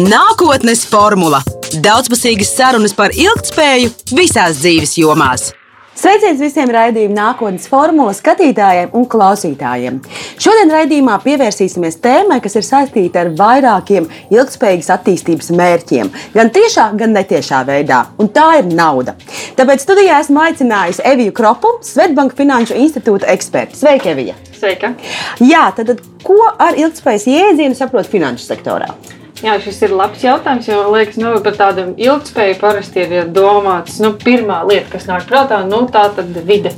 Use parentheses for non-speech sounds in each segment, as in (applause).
Nākotnes formula - daudzpusīgas sarunas par ilgspēju visās dzīves jomās. Sveiciens visiem raidījuma nākotnes formula skatītājiem un klausītājiem. Šodien raidījumā pievērsīsimies tēmai, kas ir saistīta ar vairākiem ilgspējīgas attīstības mērķiem, gan tiešā, gan netiešā veidā, un tā ir nauda. Tāpēc studijā esmu aicinājusi Eviju Kropu, Svetbanka Finanšu institūta eksperti. Sveika, Evija! Sveika! Jā, tad ko ar ilgspējas jēdzienu saprot finanšu sektorā? Jā, šis ir labs jautājums, jo liekas, nu, par tādu ilgspēju parasti ir domāts. Nu, pirmā lieta, kas nāk prātā, nu, tā ir vide.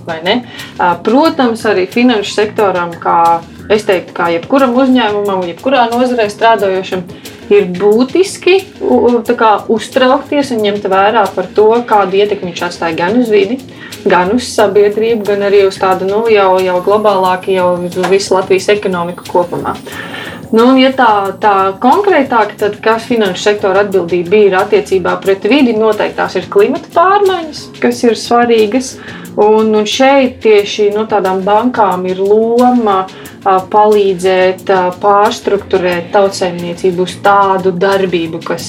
Protams, arī finanšu sektoram, kā es teiktu, kā jebkuram uzņēmumam, jebkurā nozarē strādājošam, ir būtiski kā, uztraukties un ņemt vērā par to, kādu ietekmi viņš atstāja gan uz vidi, gan uz sabiedrību, gan arī uz tādu nu, jau, jau globālāku, jau visu Latvijas ekonomiku kopumā. Nu, ja tā, tā konkrētāk, tad kas finanšu sektora atbildība ir attiecībā pret vidi, noteikti tās ir klimata pārmaiņas, kas ir svarīgas. Un, un šeit tieši no nu, tādām bankām ir loma palīdzēt pārstruktūrēt tautsēmniecību uz tādu darbību, kas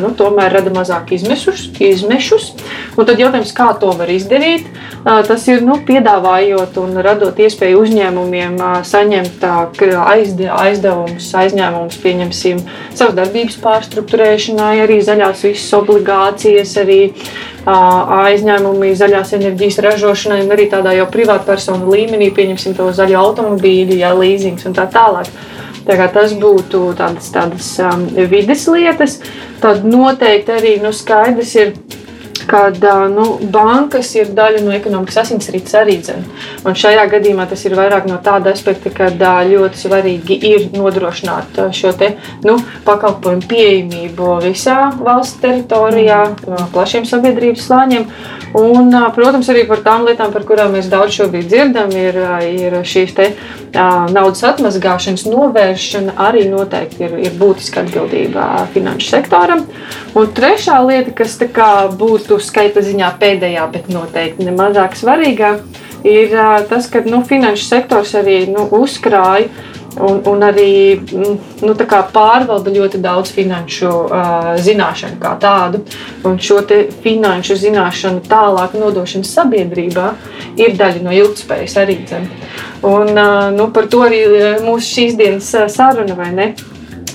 nu, tomēr rada mazāk izmešus. izmešus. Un tad jautājums, kā to var izdarīt? Tas ir nu, piedāvājot un radot iespēju uzņēmumiem saņemt aizdevumus, aizņēmumus, pieņemsim, savas darbības pārstruktūrēšanai, arī zaļās visas obligācijas, arī aizņēmumi zaļās enerģijas ražošanai un arī tādā jau privātpersonu līmenī, pieņemsim to zaļo automobīļu, jā, līzings un tā tālāk. Tā kā tas būtu tādas, tādas um, vides lietas, tad noteikti arī nu, skaidrs ir kad nu, bankas ir daļa no ekonomikas asinsrites arī dzen. Un šajā gadījumā tas ir vairāk no tāda aspekta, ka ļoti svarīgi ir nodrošināt šo te, nu, pakalpojumu pieejamību visā valsts teritorijā, plašiem sabiedrības slāņiem. Un, protams, arī par tām lietām, par kurām mēs daudz šobrīd dzirdam, ir, ir šīs te, naudas atmazgāšanas novēršana arī noteikti ir, ir būtiska atbildība finanšu sektoram. Un trešā lieta, kas būtu skaita ziņā pēdējā, bet noteikti nemazāk svarīgā, ir tas, ka nu, finanšu sektors arī nu, uzkrāja un, un arī mm, nu, pārvalda ļoti daudz finanšu uh, zināšanu kā tādu. Un šo finanšu zināšanu tālāk nodošana sabiedrībā ir daļa no ilgspējas arī. Dzem. Un, uh, nu, par to arī mūsu šīs dienas saruna, vai ne?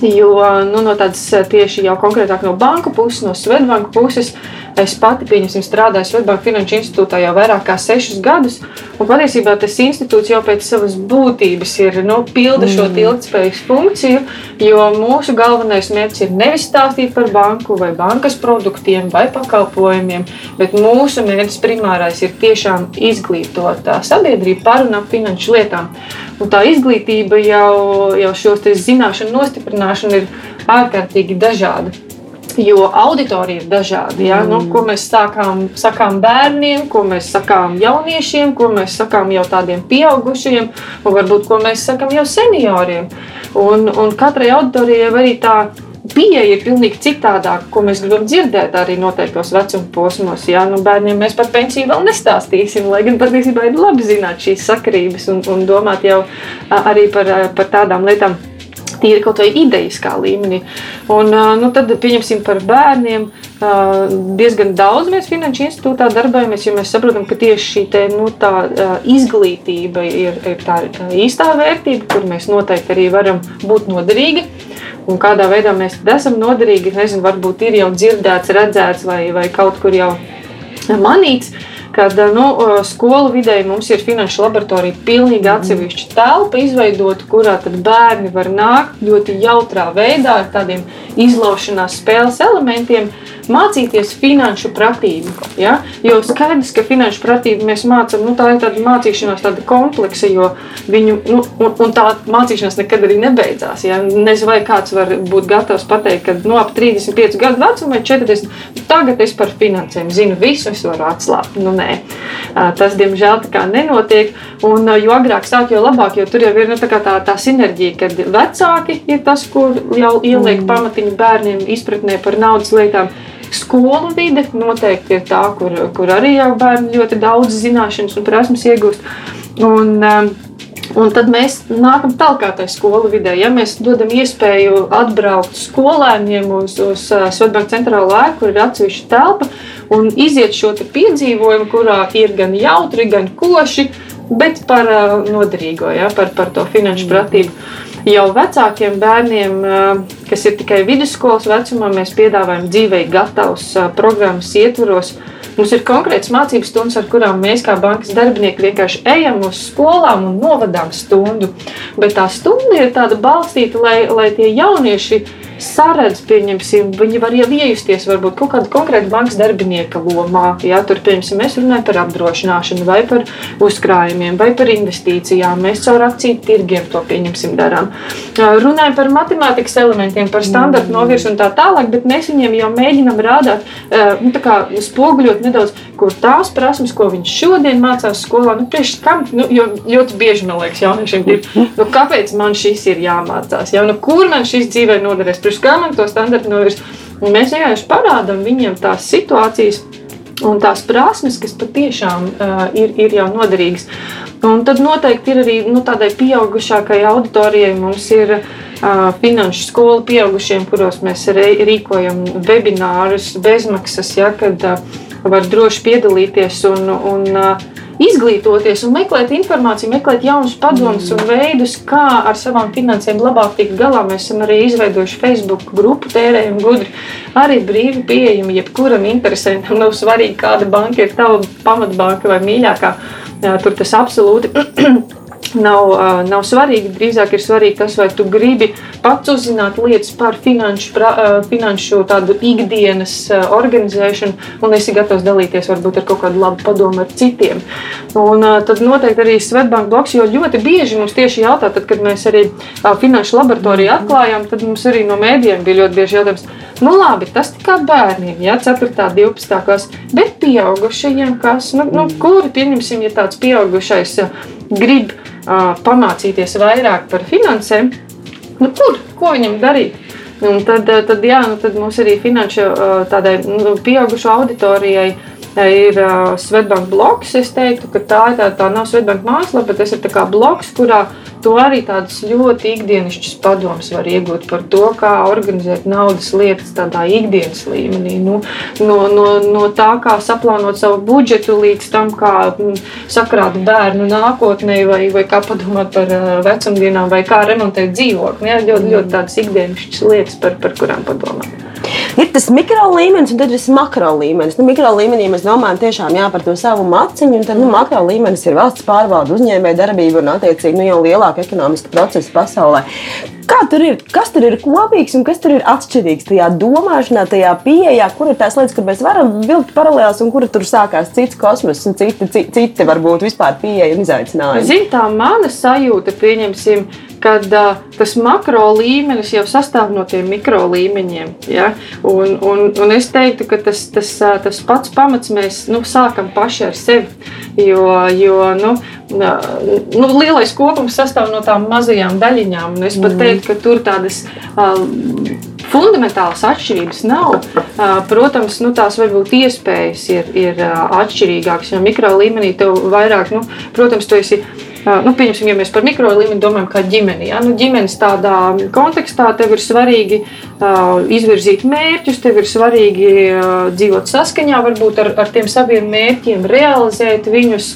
Jo nu, no tādas tieši jau konkrētāk no banku puses, no Svetbanka puses, uh, Es pati, pieņemsim, strādāju Svetbanka Finanšu institūtā jau vairāk kā sešus gadus. Un patiesībā tas institūts jau pēc savas būtības ir nu, pilda šo mm. ilgspējas funkciju, jo mūsu galvenais mērķis ir nevis stāstīt par banku vai bankas produktiem vai pakalpojumiem, bet mūsu mērķis primārais ir tiešām izglītot sabiedrību par un ap finanšu lietām. Un tā izglītība jau, jau šos zināšanu nostiprināšana ir ārkārtīgi dažāda. Jo auditorija ir dažāda. Ja? Nu, mm. Nu, ko mēs sākām, sakām bērniem, ko mēs sakām jauniešiem, ko mēs sakām jau tādiem pieaugušiem, un varbūt ko mēs sakām jau senioriem. Un, un katrai auditorijai arī tā pieeja ir pilnīgi citādāka, ko mēs gribam dzirdēt arī noteiktos vecuma posmos. Jā, nu bērniem mēs par pensiju vēl nestāstīsim, lai gan patiesībā ir labi zināt šīs sakarības un, un domāt jau arī par, par tādām lietām tīri kaut vai idejiskā līmenī. Un, nu, tad, pieņemsim, par bērniem. Diezgan daudz mēs Finanšu institūtā darbojamies, jo mēs saprotam, ka tieši šī te, nu, tā, izglītība ir, ir tā īstā vērtība, kur mēs noteikti arī varam būt noderīgi. Un kādā veidā mēs esam noderīgi, nezinu, varbūt ir jau dzirdēts, redzēts vai, vai kaut kur jau manīts. Uh, kad nu, skolu vidē mums ir finanšu laboratorija pilnīgi atsevišķa telpa izveidota, kurā bērni var nākt ļoti jautrā veidā ar tādiem izlaušanās spēles elementiem mācīties finanšu pratību. Ja? Jo skaidrs, ka finanšu pratību mēs mācām, nu, tā ir tāda mācīšanās, tāda kompleksa, jo viņu, nu, un, un tā mācīšanās nekad arī nebeidzās. Ja? Nezinu, vai kāds var būt gatavs pateikt, ka no nu, ap 35 gadu vecuma vai 40, tagad es par finansēm zinu visu, es varu atslābt. Nu, nē. Tas, diemžēl, tā kā nenotiek. Un, jo agrāk sāk, jo labāk, jo tur jau ir nu, tā, tā, tā sinerģija, kad vecāki ir tas, kur jau ieliek mm. pamatiņu bērniem izpratnē par naudas lietām. Skolu vide noteikti ir tā, kur, kur arī jau bērni ļoti daudz zināšanas un prasmes iegūst. Un, um, Un tad mēs nākam tālāk tajā skolu vidē. Ja mēs dodam iespēju atbraukt skolēniem uz, uz Svetbāngas centrālo ēku, kur ir atsevišķa telpa, un iziet šo piedzīvojumu, kurā ir gan jautri, gan koši, bet par noderīgo, ja, par, par to finanšu pratību. Jau vecākiem bērniem, kas ir tikai vidusskolas vecumā, mēs piedāvājam dzīvei gatavus programmas ietvaros Mums ir konkrēts mācības stundas, ar kurām mēs, kā bankas darbinieki, vienkārši ejam uz skolām un novadām stundu. Bet tā stunda ir tāda balstīta, lai, lai tie jaunieši saredz, pieņemsim, viņi var jau iejusties varbūt kaut kāda konkrēta bankas darbinieka lomā. Jā, tur, pieņemsim, mēs runājam par apdrošināšanu, vai par uzkrājumiem, vai par investīcijām. Mēs caur akciju tirgiem to pieņemsim darām. Runājam par matemātikas elementiem, par standartu novirsu un tā tālāk, bet mēs viņiem jau mēģinam rādāt, nu, kā, spoguļot nedaudz, kur tās prasmes, ko viņš šodien mācās skolā, nu, priekš kam, nu, jo ļoti bieži man liekas jauniešiem ir, nu, kāpēc man šis ir jāmācās, jā, nu, kur man šis dzīvē noderēs priekš kā man to standartu novirs. Un mēs vienkārši parādām viņiem tās situācijas un tās prasmes, kas patiešām uh, ir, ir jau noderīgas. Un tad noteikti ir arī nu, tādai pieaugušākai auditorijai. Mums ir finanšu skola pieaugušiem, kuros mēs rīkojam webinārus bezmaksas, ja, kad uh, var droši piedalīties un, un uh, izglītoties un meklēt informāciju, meklēt jaunus padomus un veidus, kā ar savām finansēm labāk tikt galā. Mēs esam arī izveidojuši Facebook grupu, tērējam gudri. Arī brīvi pieejami jebkuram interesantam. (laughs) Nav svarīgi, kāda banka ir tava pamatbanka vai mīļākā. Tur tas absolūti (clears throat) nav, nav svarīgi. Drīzāk ir svarīgi tas, vai tu gribi pats uzzināt lietas par finanšu, pra, finanšu tādu ikdienas organizēšanu un esi gatavs dalīties varbūt ar kaut kādu labu padomu ar citiem. Un tad noteikti arī Svetbank bloks, jo ļoti bieži mums tieši jautā, tad, kad mēs arī finanšu laboratoriju atklājām, tad mums arī no mēdījiem bija ļoti bieži jautājums, nu labi, tas tikai bērniem, ja 4. 12. klasē, bet pieaugušajiem, kas, nu, nu, kuri, pieņemsim, ja tāds pieaugušais grib pamācīties vairāk par finansēm, nu, kur, ko viņam darīt? Un tad, tad, jā, nu, tad mums arī finanšu tādai nu, pieaugušo auditorijai ir uh, Svetbanka bloks. Es teiktu, ka tā, tā, tā nav Svetbanka mājaslapa, bet tas ir bloks, kurā to arī tādus ļoti ikdienišķus padomus var iegūt par to, kā organizēt naudas lietas tādā ikdienas līmenī. Nu, no, no, no tā, kā saplānot savu budžetu, līdz tam, kā mm, sakrāt bērnu nākotnē, vai, vai kā padomāt par vecumdienām, vai kā remontēt dzīvokli. Ja? Ļoti, ļoti tādas ikdienišķas lietas, par, par kurām padomāt. Ir tas mikro līmenis un tad ir tas makro līmenis. Nu, mikro līmenī mēs domājam tiešām jā, par to savu maciņu, un tad nu, makro līmenis ir valsts pārvalde, uzņēmēja darbība un attiecīgi nu, jau lielāka ekonomiska procesa pasaulē. Kā tur ir? Kas tur ir kopīgs un kas tur ir atšķirīgs tajā domāšanā, tajā pieejā, kur ir tās lietas, kur mēs varam vilkt paralēlus un kur tur sākās cits kosmos un citi, citi, citi varbūt vispār pieeja un izaicinājumi? Zin, tā mana sajūta, pieņemsim, kad uh, tas makro līmenis jau sastāv no tiem mikro līmeņiem. Ja? Un, un, un es teiktu, ka tas, tas, tas pats pamats mēs nu, sākam paši ar sevi. Jo, jo nu, nu, lielais kopums sastāv no tām mazajām daļiņām. Es pat mhm. teiktu, ka tur tādas. Uh, fundamentālas atšķirības nav. Protams, nu, tās varbūt iespējas ir, ir atšķirīgākas. Jo mikro līmenī tev vairāk, nu, protams, tu esi nu, pieņemsim, ja mēs par mikro līmeni domājam, kā ģimeni. Ja? Nu, ģimenes tādā kontekstā tev ir svarīgi uh, izvirzīt mērķus, tev ir svarīgi uh, dzīvot saskaņā varbūt ar, ar tiem saviem mērķiem, realizēt viņus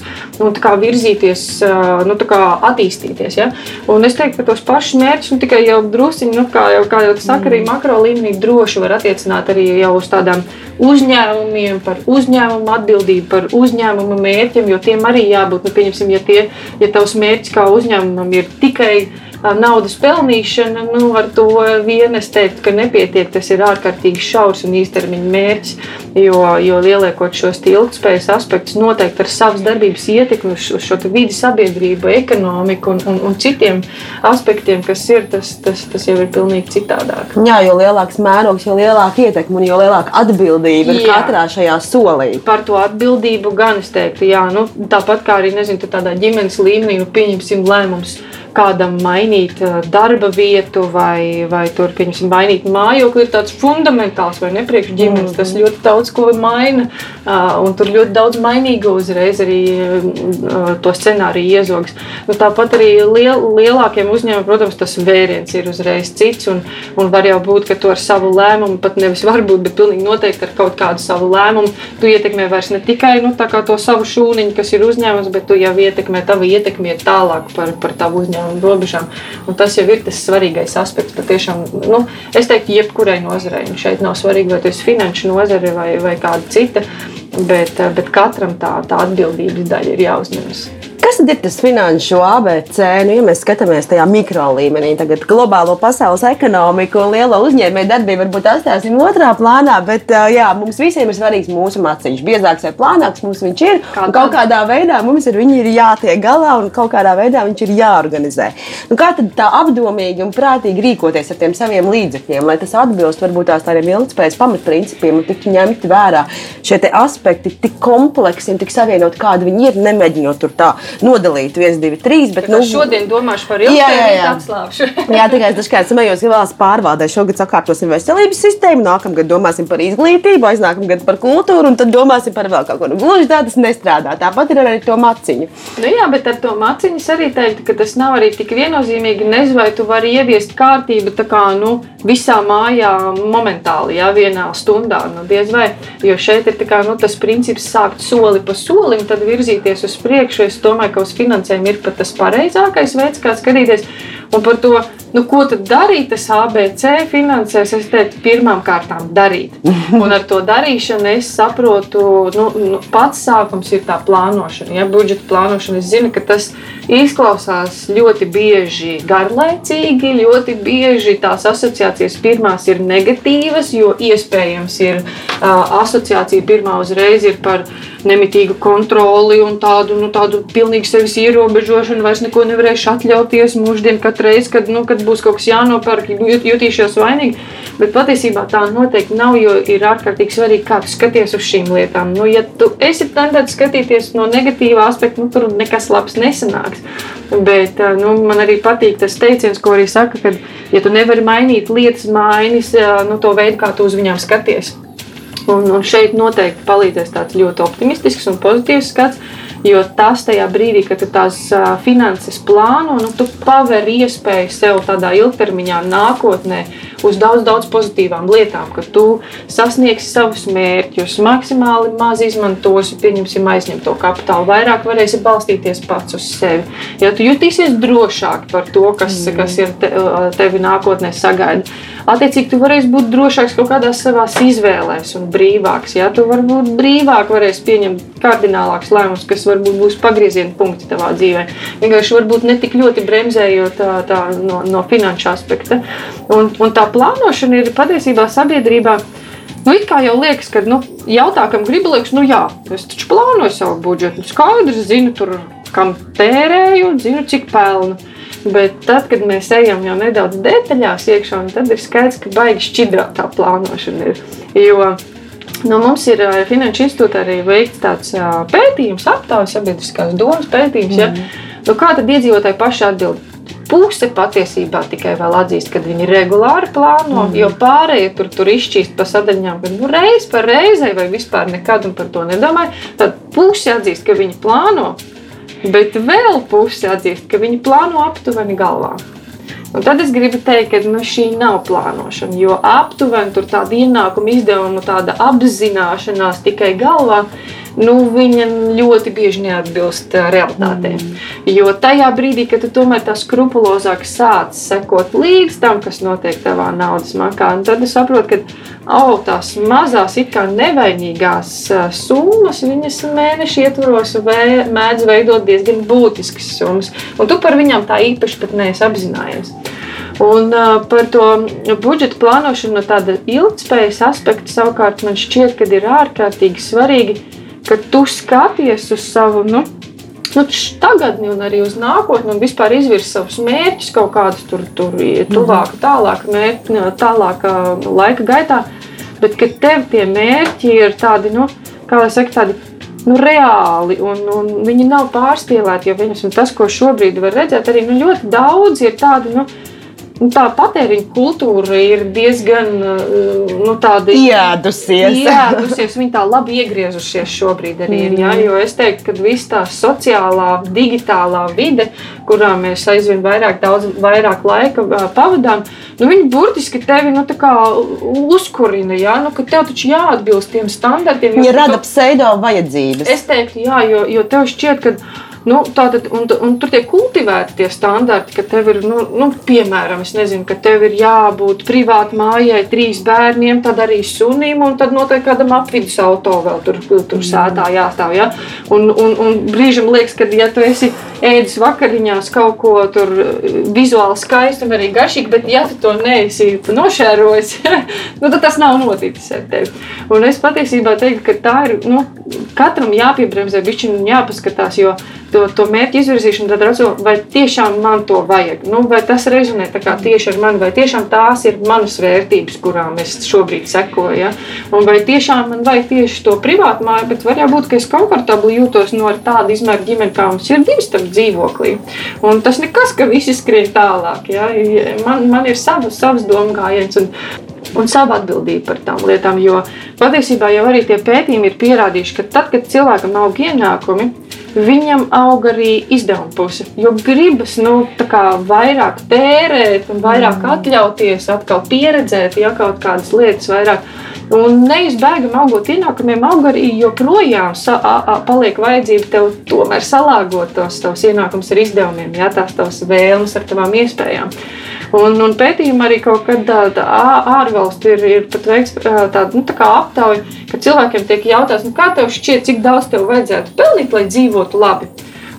kā virzīties, uh, nu, kā attīstīties. Ja? Un es teiktu, ka tos pašus mērķus nu, tikai jau drusciņi, nu, kā jau, kā jau saka, arī mm. makro līmenī droši var attiecināt arī uz tādām uzņēmumiem, par uzņēmumu atbildību, par uzņēmumu mērķiem, jo tiem arī jābūt, nu, pieņemsim, ja, tie, ja tavs mērķis kā uzņēmumam ir tikai naudas pelnīšana, nu, ar to vien es teiktu, ka nepietiek. Tas ir ārkārtīgi šaurs un īstermiņa mērķis. Jo, jo lieliekot šos ilgspējas aspektus, noteikti ar savas darbības ietekmi uz šo vidi, sabiedrību, ekonomiku un, un, un citiem aspektiem, kas ir, tas, tas, tas jau ir pilnīgi citādāk. Jā, jo lielāks mērogs, jo lielāka ietekme un jo lielāka atbildība ir katrā šajā solī. Par to atbildību gan es teiktu, jā, nu, tāpat kā arī nezinu, tādā ģimenes līmenī, nu, pieņemsim lēmumus kādam mainīt darba vietu vai, vai tur, pieņemsim, mainīt mājokli, ir tāds fundamentāls vai nepriekš ģimenes. Mm -hmm. Tas ļoti daudz ko maina, un tur ļoti daudz mainīgu uzreiz arī to scenāriju iezogs. Nu, tāpat arī liel, lielākiem uzņēmumiem, protams, tas vēriens ir uzreiz cits, un, un var jau būt, ka tu ar savu lēmumu, pat nevis varbūt, bet pilnīgi noteikti ar kaut kādu savu lēmumu, tu ietekmē vairs ne tikai nu, to savu šūniņu, kas ir uzņēmums, bet tu jau ietekmē, tava ietekme ir tālāk par, par tavu uzņēmumu robežām. Un tas jau ir tas svarīgais aspekts. Patiešām, nu, es teiktu, jebkurai nozarei. Nu, šeit nav svarīgi, vai tas ir finanšu nozare vai, vai kāda cita, bet, bet katram tā, tā atbildības daļa ir jāuzņemas. Kas tad ir tas finanšu ABC? Nu, ja mēs skatāmies tajā mikro līmenī, tagad globālo pasaules ekonomiku un lielo uzņēmēju darbību varbūt atstāsim otrā plānā, bet jā, mums visiem ir svarīgs mūsu maciņš. Biezāks vai plānāks mums viņš ir. Kā kaut kādā veidā mums viņu ir jātiek galā un kaut kādā veidā viņš ir jāorganizē. Nu, kā tad tā apdomīgi un prātīgi rīkoties ar tiem saviem līdzekļiem, lai tas atbilst varbūt tās tādiem ilgspējas pamatprincipiem un tiktu ņemti vērā šie aspekti tik kompleksi un tik savienoti, kādi viņi ir, nemēģinot tur tā nodalīt 1, 2, 3. Bet, nu, šodien domāšu par ilgtermiņu atslābšu. (laughs) jā, tikai dažkārt smējos, ka valsts pārvaldē šogad sakārtosim veselības sistēmu, nākamgad domāsim par izglītību, aiznākamgad par kultūru, un tad domāsim par vēl kaut ko. Nu, gluži tā tas nestrādā. Tāpat ir arī to maciņu. Nu, jā, bet ar to maciņu arī teikt, ka tas nav arī tik viennozīmīgi. Nezinu, vai tu vari ieviest kārtību tā kā nu, visā mājā momentāli, jā, vienā stundā. Nu, vai, jo šeit ir kā, nu, tas princips sākt soli pa solim, tad virzīties uz priekšu. Es domāju, domāju, ka uz finansējumu ir pat tas pareizākais veids, kā skatīties. Un par to, nu, ko tad darīt, tas ABC finansēs, es teiktu, pirmām kārtām darīt. (laughs) Un ar to darīšanu es saprotu, nu, nu, pats sākums ir tā plānošana, ja budžeta plānošana. Es zinu, ka tas izklausās ļoti bieži garlaicīgi, ļoti bieži tās asociācijas pirmās ir negatīvas, jo iespējams ir uh, asociācija pirmā uzreiz ir par nemitīgu kontroli un tādu, nu, tādu pilnīgi sevis ierobežošanu, vairs neko nevarēšu atļauties mūždien katru reizi, kad, nu, kad būs kaut kas jānopērk, jut, jutīšos vainīgi. Bet patiesībā tā noteikti nav, jo ir ārkārtīgi svarīgi, kā tu skaties uz šīm lietām. Nu, ja tu esi tendēts skatīties no negatīvā aspekta, nu, tur nekas labs nesanāks. Bet nu, man arī patīk tas teiciens, ko arī saka, ka, ja tu nevari mainīt lietas, mainīs nu, to veidu, kā tu uz viņām skaties. Un, un šeit noteikti palīdzēs tāds ļoti optimistisks un pozitīvs skats. Jo tas tajā brīdī, kad tu tās uh, finanses plāno, nu, tu paver iespēju sev tādā ilgtermiņā, nākotnē, uz daudz, daudz pozitīvām lietām, ka tu sasniegsi savus mērķus, maksimāli maz izmantosi, pieņemsim, aizņemto kapitālu, vairāk varēsi balstīties pats uz sevi. Ja tu jutīsies drošāk par to, kas, mm. kas ir te, tevi nākotnē sagaida, attiecīgi tu varēsi būt drošāks kaut kādās savās izvēlēs un brīvāks. Ja? Tu varbūt brīvāk varēsi pieņemt kardinālākus lēmumus, kas varbūt būs pagrieziena punkti tavā dzīvē. Vienkārši varbūt ne tik ļoti bremzējot tā, tā, no, no finanšu aspekta. Un, un tā plānošana ir patiesībā sabiedrībā. Nu, it kā jau liekas, ka nu, jautā, kam gribu, liekas, nu jā, es taču plānoju savu budžetu. Skaidrs, zinu, tur, kam tērēju, zinu, cik pelnu. Bet tad, kad mēs ejam jau nedaudz detaļās iekšā, tad ir skaidrs, ka baigi šķidrātā plānošana ir. Jo Nu, mums ir uh, Finanšu institūta arī veikts tāds uh, pētījums, aptaujas sabiedriskās domas pētījums. Mm. Ja? Nu, kā tad iedzīvotāji paši atbild? Puse patiesībā tikai vēl atzīst, ka viņi regulāri plāno, mm. jo pārējie tur, tur izšķīst pa sadaļām, ka nu, reiz par reizei vai vispār nekad par to nedomāju. Tad puse atzīst, ka viņi plāno, bet vēl puse atzīst, ka viņi plāno aptuveni galvā. Un tad es gribu teikt, ka nu, šī nav plānošana, jo aptuveni tur tāda ienākuma izdevuma, tāda apzināšanās tikai galvā nu, viņa ļoti bieži neatbilst realitātei. Mm. Jo tajā brīdī, kad tu tomēr tā skrupulozāk sāc sekot līdz tam, kas notiek tavā naudas makā, tad es saprotu, ka oh, tās mazās, it kā nevainīgās summas, viņas mēneša ietvaros vē, mēdz veidot diezgan būtiskas summas. Un tu par viņām tā īpaši pat neesi apzinājies. Un uh, par to budžeta plānošanu no tāda ilgspējas aspekta savukārt man šķiet, ka ir ārkārtīgi svarīgi ka tu skaties uz savu. Nu, nu, tagadni un arī uz nākotni, un vispār izvirsi savus mērķus, kaut kādus tur, tur tuvāk, mhm. tālāk, mērķi, tālāk laika gaitā. Bet ka tev tie mērķi ir tādi, nu, kā lai saka, tādi nu, reāli, un, un viņi nav pārspīlēti. Jo viņas, tas, ko šobrīd var redzēt, arī nu, ļoti daudz ir tādi. Nu, nu, tā patēriņa kultūra ir diezgan nu, tāda iedusies. iedusies. Viņi tā labi iegriezušies šobrīd arī. Ir, ja? Jo es teiktu, ka viss tā sociālā, digitālā vide, kurā mēs aizvien vairāk, daudz vairāk laika pavadām, nu, viņi burtiski tevi nu, uzkurina. Ja? Nu, ka tev taču jāatbilst tiem standartiem. Viņi rada pseido vajadzības. Es teiktu, jā, jo, jo tev šķiet, ka Nu, tātad, un, un tur tiek kultivēti tie standarti, ka tev ir, nu, nu, piemēram, nezinu, ka tev ir jābūt privāti mājai, trīs bērniem, tad arī sunim, un tad noteikti kādam apvidus auto vēl tur, tur sētā jāstāv. Ja? Un, un, un brīžam liekas, ka, ja tu esi ēdis vakariņās kaut ko tur vizuāli skaistu un arī garšīgu, bet ja tu to neesi nošērojis, (laughs) nu, tad tas nav noticis ar tevi. Un es patiesībā teiktu, ka tā ir, nu, katram jāpiebremzē bišķiņ un jāpaskatās, jo to, to mērķu izvirzīšanu, tad redzu, vai tiešām man to vajag. Nu, vai tas rezonē tieši ar mani, vai tiešām tās ir manas vērtības, kurām es šobrīd sekoju. Ja? Un vai tiešām man vajag tieši to privātu māju, bet var būt, ka es komfortabli jūtos no tāda izmēra ģimene, kā mums ir divi starp dzīvoklī. Un tas nekas, ka visi skrien tālāk. Ja? Man, man ir savas, savas domu gājiens. Un, un savu atbildību par tām lietām. Jo patiesībā jau arī tie pētījumi ir pierādījuši, ka tad, kad cilvēkam aug ienākumi, viņam aug arī izdevuma puse. Jo gribas nu, vairāk tērēt, vairāk mm. atļauties, atkal pieredzēt, ja kaut kādas lietas vairāk. Un neizbēgami augot ienākumiem, aug arī joprojām sa, a, a, paliek vajadzība tev tomēr salāgot tos tavus ienākumus ar izdevumiem, jā, tās tavas vēlmes ar tavām iespējām. Un, un pētījumā arī kaut kad ārvalstu ir, ir pat veikts tāda nu, tā aptauja, ka cilvēkiem tiek jautāts, nu, kā tev šķiet, cik daudz tev vajadzētu pelnīt, lai dzīvotu labi.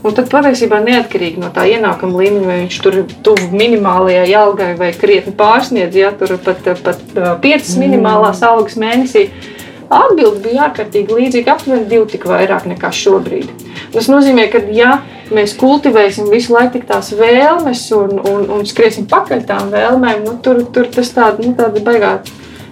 Un tad patiesībā neatkarīgi no tā ienākuma līmeņa, vai viņš tur ir tuvu minimālajai algai vai krietni pārsniedz, ja tur pat, pat 5 mm. minimālās algas mēnesī. Atbilde bija ārkārtīgi līdzīga, aptuveni divi tik vairāk nekā šobrīd. Tas nozīmē, ka ja mēs kultivēsim visu laiku tās vēlmes un, un, un skriesim pakaļ tām vēlmēm, nu, tur, tur tas tāda, nu, tāda baigā,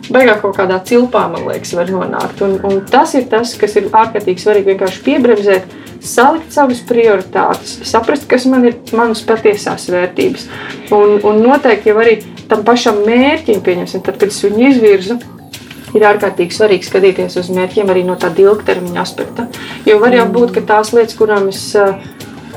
baigā kaut kādā cilpā, man liekas, var nonākt. Un, un tas ir tas, kas ir ārkārtīgi svarīgi vienkārši piebremzēt, salikt savas prioritātes, saprast, kas man ir manas patiesās vērtības. Un, un noteikti jau arī tam pašam mērķim, pieņemsim, tad, kad es viņu izvirzu, ir ārkārtīgi svarīgi skatīties uz mērķiem arī no tāda ilgtermiņa aspekta. Jo var jau būt, ka tās lietas, kurām es uh,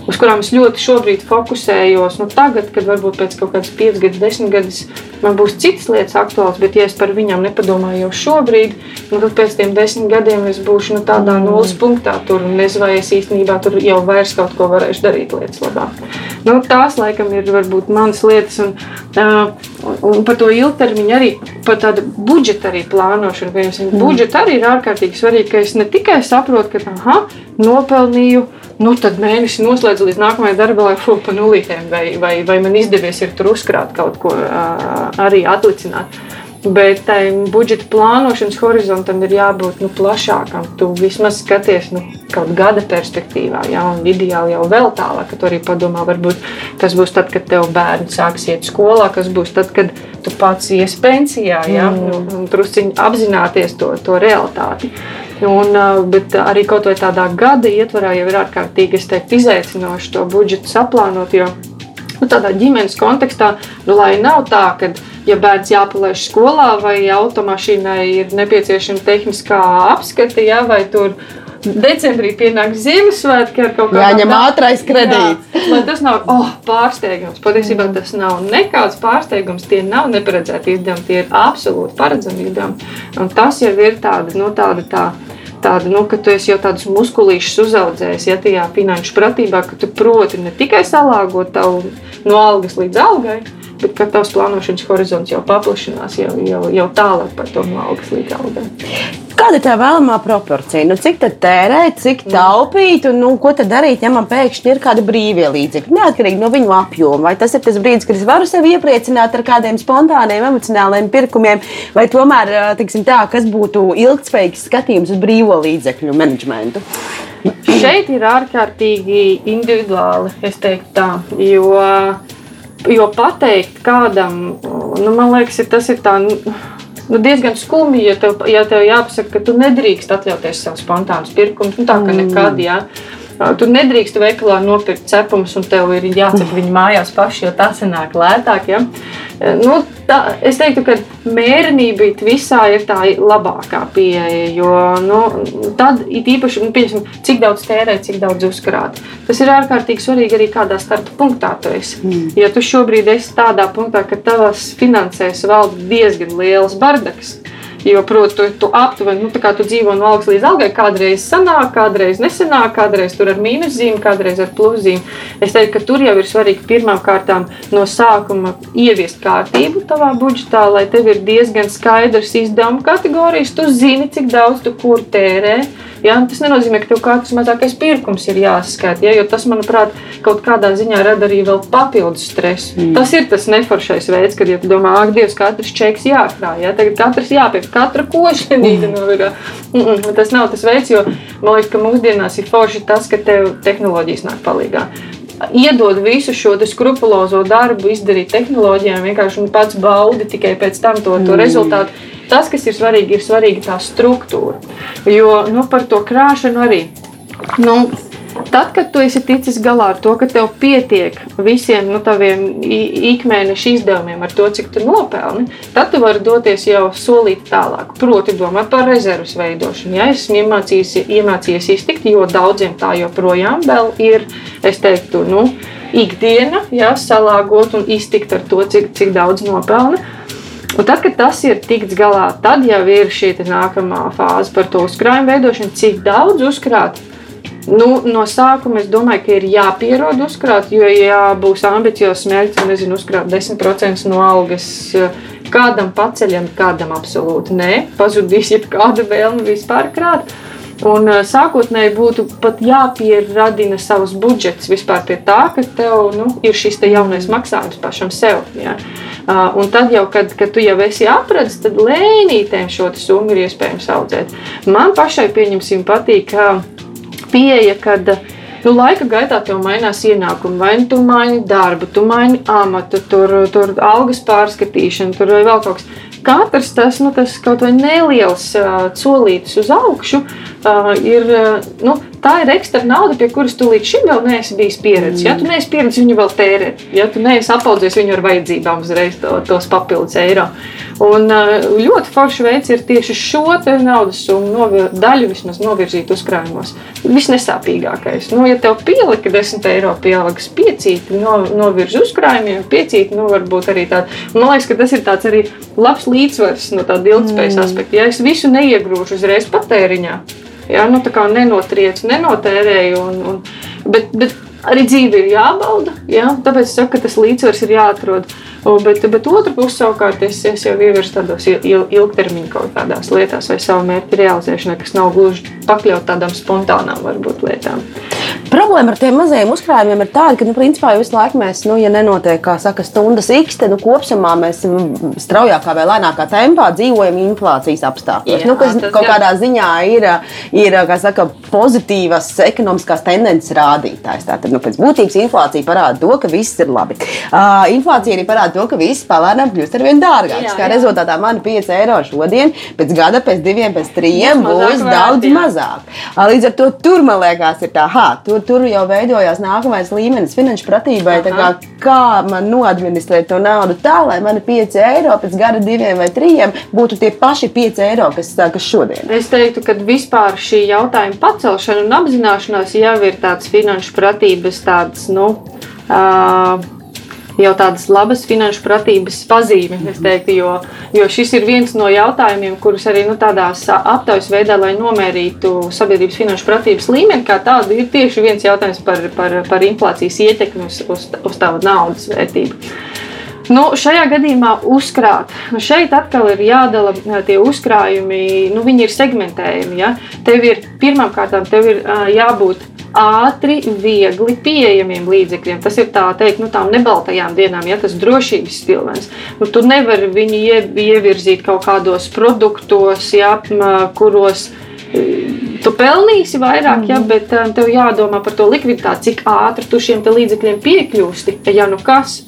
uz kurām es ļoti šobrīd fokusējos. Nu, tagad, kad varbūt pēc kaut kādas 5 gadus, 10 gadus man būs citas lietas aktuālas, bet ja es par viņām nepadomāju jau šobrīd, nu, tad pēc tam 10 gadiem es būšu nu, tādā mm. nulles punktā. Tur nezinu, vai es īstenībā tur jau vairs kaut ko varēšu darīt lietas labāk. Nu, tās laikam ir varbūt manas lietas. Un, uh, un par to ilgtermiņu arī, par tādu budžeta arī plānošanu. Mm. Budžeta arī ir ārkārtīgi svarīgi, ka es ne tikai saprotu, ka aha, nopelnīju nu, tad mēnesi noslēdz līdz nākamajai darba laikam, pa nulītēm, vai, vai, vai man izdevies ir tur uzkrāt kaut ko arī atlicināt. Bet tam budžeta plānošanas horizontam ir jābūt nu, plašākam. Tu vismaz skaties nu, kaut gada perspektīvā, ja, un ideāli jau vēl tālāk, ka tu arī padomā, varbūt kas būs tad, kad tev bērni sāks iet skolā, kas būs tad, kad tu pats ies pensijā, ja, mm. un, un trusciņi apzināties to, to realitāti. Un, bet arī kaut vai tādā gada ietvarā jau ir ārkārtīgi teiktu, izaicinoši to budžetu saplānot. Jo, nu, tādā ģimenes kontekstā, nu, lai nav tā, ka, ja bērns jāpalaiž skolā vai automašīnai ir nepieciešama tehniskā apskate, ja, vai tur decembrī pienāks Ziemassvētki ar kaut kādu jāņem ātrais kredīts. Jā, tas nav oh, pārsteigums. Patiesībā tas nav nekāds pārsteigums. Tie nav neparedzēti izdevumi, tie ir absolūti paredzami izdevumi. Un tas jau ir tāda, nu, tāda tā tāda, nu, ka tu jau tādus muskulīšus uzaudzējis, ja tajā finanšu pratībā, ka tu proti ne tikai salāgot tavu no algas līdz algai, bet ka tavs plānošanas horizonts jau paplašinās, jau, jau, jau tālāk par to no algas līdz algai. Kāda ir tā vēlamā proporcija? Nu, cik tērēt, cik taupīt, un nu, ko tad darīt, ja man pēkšņi ir kādi brīvie līdzekļi? Neatkarīgi no viņu apjoma. Vai tas ir tas brīdis, kad es varu sevi iepriecināt ar kādiem spontāniem, emocionāliem pirkumiem, vai tomēr, tiksim tā, kas būtu ilgspējīgs skatījums uz brīvo līdzekļu menedžmentu? Šeit ir ārkārtīgi individuāli, es teiktu tā, jo, jo pateikt kādam, nu, man liekas, tas ir tā nu, diezgan skumji, ja tev, ja tev jāpasaka, ka tu nedrīkst atļauties savu spontānu pirkumu. Nu, tā kā nekad, jā. Tur nedrīkst veikalā nopirkt cepumus, un tev ir jācep viņi mājās paši, jo tas nāk lētāk. Ja? Nu, tā, es teiktu, ka mērenība visā ir tā labākā pieeja. Jo nu, tad ir īpaši, nu, cik daudz tērēt, cik daudz uzkrāt. Tas ir ārkārtīgi svarīgi arī kādā starta punktā tu esi. Mm. Ja tu šobrīd esi tādā punktā, ka tavas finansēs valda diezgan liels bardaks, Jo, protams, tu, tu aptuveni, nu, tā kā tu dzīvo no algas līdz algai, kādreiz sanāk, kādreiz nesanāk, kādreiz tur ar mīnuszīmi, kādreiz ar pluszīmi. Es teiktu, ka tur jau ir svarīgi pirmām kārtām no sākuma ieviest kārtību tavā budžetā, lai tev ir diezgan skaidrs izdevumu kategorijas, tu zini, cik daudz tu kur tērē. Ja? Tas nenozīmē, ka tev katrs mazākais pirkums ir jāsaskaita, ja? jo tas, manuprāt, kaut kādā ziņā rada arī vēl papildus stresu. Mm. Tas ir tas neforšais veids, kad, ja tu domā, ak, Dievs, katrs čeks jākrāj, ja? tagad katrs jāpiek, katra (laughs) no ir. Mm -mm, tas nav tas veids, jo man liekas, ka mūsdienās ir forši tas, ka tev tehnoloģijas nāk palīdzīgā iedod visu šo skrupulozo darbu, izdarīt tehnoloģijām, vienkārši nu, pats baudi tikai pēc tam to, to mm. rezultātu. Tas, kas ir svarīgi, ir svarīga tā struktūra. Jo nu, par to krāšanu arī. Nu, Tad, kad tu esi ticis galā ar to, ka tev pietiek visiem nu, taviem ikmēneša izdevumiem, ar to, cik tu nopelni, tad tu vari doties jau solīt tālāk. Proti, domāt par rezerves veidošanu. Ja esmu iemācījies, iemācījies iztikt, jo daudziem tā joprojām ir, es teiktu, nu, ikdiena, ja, salāgot un iztikt ar to, cik, cik daudz nopelni. Un tad, kad tas ir tikts galā, tad jau ir šī nākamā fāze par to uzkrājumu veidošanu, cik daudz uzkrāt. Nu, no sākuma es domāju, ka ir jāpierod uzkrāt, jo, ja būs ambiciozs mērķis, nezinu, uzkrāt 10% no algas, kādam paceļam, kādam absolūti nē, pazudīs jebkāda vēlme vispār krāt. Un sākotnēji būtu pat jāpieradina savs budžets vispār pie tā, ka tev nu, ir šis te jaunais maksājums pašam sev. Ja? Un tad jau, kad, kad tu jau esi apratis, tad lēnītēm šo summu ir iespējams audzēt. Man pašai, pieņemsim, patīk pieeja, kad nu, laika gaitā tev mainās ienākumi. Vai nu tu maini darbu, tu maini amatu, tur, tur algas pārskatīšanu, tur vēl kaut kas. Katrs tas, nu, tas kaut vai neliels uh, solītis uz augšu uh, ir. Uh, nu, tā ir ekstra nauda, pie kuras tu līdz šim vēl neesi bijis pieredzējis. Ja tu neesi pieredzējis viņu vēl tērēt, ja tu neesi apaudzies viņu ar vajadzībām uzreiz to, tos papildus eiro. Un ļoti forši veids ir tieši šo naudas summu novir, daļu vismaz novirzīt uzkrājumos. Visnesāpīgākais. Nu, ja tev pielika 10 eiro pieaugas piecīti, no, novirz uzkrājumiem, piecīti, nu varbūt arī tāda. Man liekas, ka tas ir tāds arī labs līdzsvars no tāda ilgspējas mm. aspekta. Ja es visu neiegrūžu uzreiz patēriņā, Ja, nu, tā kā nenotriecu, nenotērēju. Un, un, bet, bet arī dzīve ir jābauda. Ja? Tāpēc es saku, ka tas līdzsvars ir jāatrod. Bet, bet otra puse savukārt es, es jau ievirzu tādos ilgtermiņa kaut kādās lietās vai savu mērķu realizēšanai, kas nav gluži pakļaut tādām spontānām varbūt lietām. Problēma ar tiem mazajiem uzkrājumiem ir tāda, ka, nu, principā, visu laiku mēs, nu, ja nenotiek, kā saka, stundas x, tad, nu, kopumā mēs straujākā vai lēnākā tempā dzīvojam inflācijas apstākļos. Nu, kas kaut jā. kādā ziņā ir, ir kā saka, pozitīvas ekonomiskās tendences rādītājs. Tātad, nu, pēc būtības inflācija parāda to, ka viss ir labi. Uh, inflācija arī parāda to, ka viss palēnām kļūst ar vien dārgāks. Kā jā. rezultātā man 5 eiro šodien, pēc gada, pēc diviem, pēc trim būs daudz mazāk. Līdz ar to tur man liekas, ir tā, ha, tur, tur jau veidojās nākamais līmenis finanšu pratībai. Kā, kā man noadministrēt to naudu tā, lai man 5 eiro pēc gada, diviem vai trim būtu tie paši 5 eiro, kas, kas šodien? Es teiktu, ka vispār šī jautājuma pacelšana un apzināšanās jau ir tāds finanšu pratības tāds, nu, uh, jau tādas labas finanšu pratības pazīme. Teiktu, jo, jo šis ir viens no jautājumiem, kurus arī nu, tādās aptaujas veidā, lai nomērītu sabiedrības finanšu pratības līmeni, kā tādu, ir tieši viens jautājums par, par, par inflācijas ietekmi uz, uz, uz tavu naudas vērtību. Nu, šajā gadījumā uzkrāt. Nu, šeit atkal ir jādala tie uzkrājumi, nu, viņi ir segmentējami. Ja? Tev ir pirmkārt, tev ir uh, jābūt ātri, viegli pieejamiem līdzekļiem. Tas ir tā teikt, nu, tām nebaltajām dienām, ja tas ir drošības stilvens. Nu, tu nevari viņu ie, ievirzīt kaut kādos produktos, ja, kuros tu pelnīsi vairāk, ja, bet tev jādomā par to likviditāti, cik ātri tu šiem līdzekļiem piekļūsti. Ja nu kas,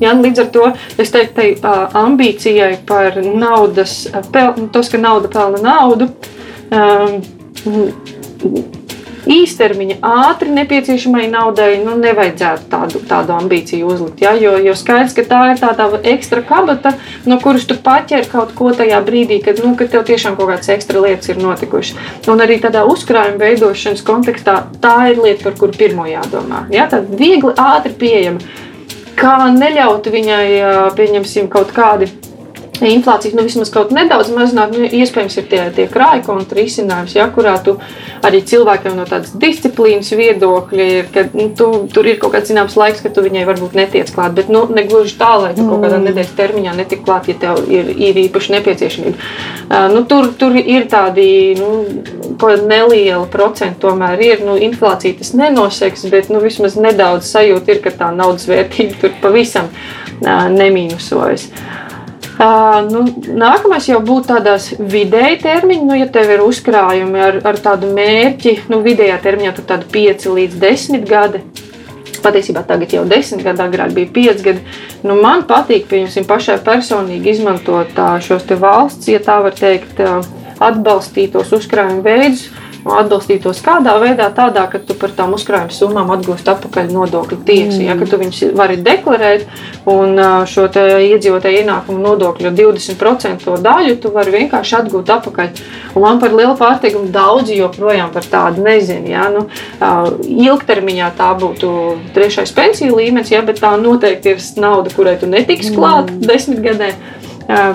Ja, līdz ar to es teiktu, tai uh, ambīcijai par naudas, pel, tas, ka nauda pelna naudu. Um, īstermiņa, ātri nepieciešamai naudai nu, nevajadzētu tādu, tādu ambīciju uzlikt. Ja? Jo, jo skaidrs, ka tā ir tāda ekstra kabata, no kuras tu paķer kaut ko tajā brīdī, kad, nu, kad tev tiešām kaut kādas ekstra lietas ir notikušas. Un arī tādā uzkrājuma veidošanas kontekstā tā ir lieta, par kuru pirmo jādomā. Ja? Tāda viegli, ātri pieejama. Kā neļaut viņai, pieņemsim, kaut kādi inflāciju nu, vismaz kaut nedaudz mazināt. Nu, iespējams, ir tie, tie krājuma konta risinājums, ja, kurā tu arī cilvēkiem no tādas disciplīnas viedokļa ir, ka nu, tu, tur ir kaut kāds zināms laiks, ka tu viņai varbūt netiec klāt. Bet nu, ne gluži tā, lai tu mm. kaut kādā mm. nedēļas termiņā netik klāt, ja tev ir, ir īpaši nepieciešamība. Uh, nu, tur, tur ir tādi nu, neliela procenta, tomēr ir. Nu, inflācija tas nenoseks, bet nu, vismaz nedaudz sajūta ir, ka tā naudas vērtība tur pavisam uh, nemīnusojas. Uh, Uh, nu, nākamais jau būtu tādās vidēji termiņi, nu, ja tev ir uzkrājumi ar, ar tādu mērķi, nu, vidējā termiņā tur tādi 5 līdz 10 gadi. Patiesībā tagad jau 10 gadi, agrāk bija 5 gadi. Nu, man patīk, pieņemsim, pašai personīgi izmantot šos valsts, ja tā var teikt, atbalstītos uzkrājumu veidus atbalstītos kādā veidā, tādā, ka tu par tām uzkrājuma summām atgūsti atpakaļ nodokļu tiesu. Mm. Ja, ka tu viņus vari deklarēt un šo iedzīvotāju ienākumu nodokļu 20% daļu tu vari vienkārši atgūt atpakaļ. Un man par lielu pārsteigumu daudzi joprojām par tādu nezinu. Ja, nu, ilgtermiņā tā būtu trešais pensiju līmenis, ja, bet tā noteikti ir nauda, kurai tu netiksi klāt mm. desmit gadiem.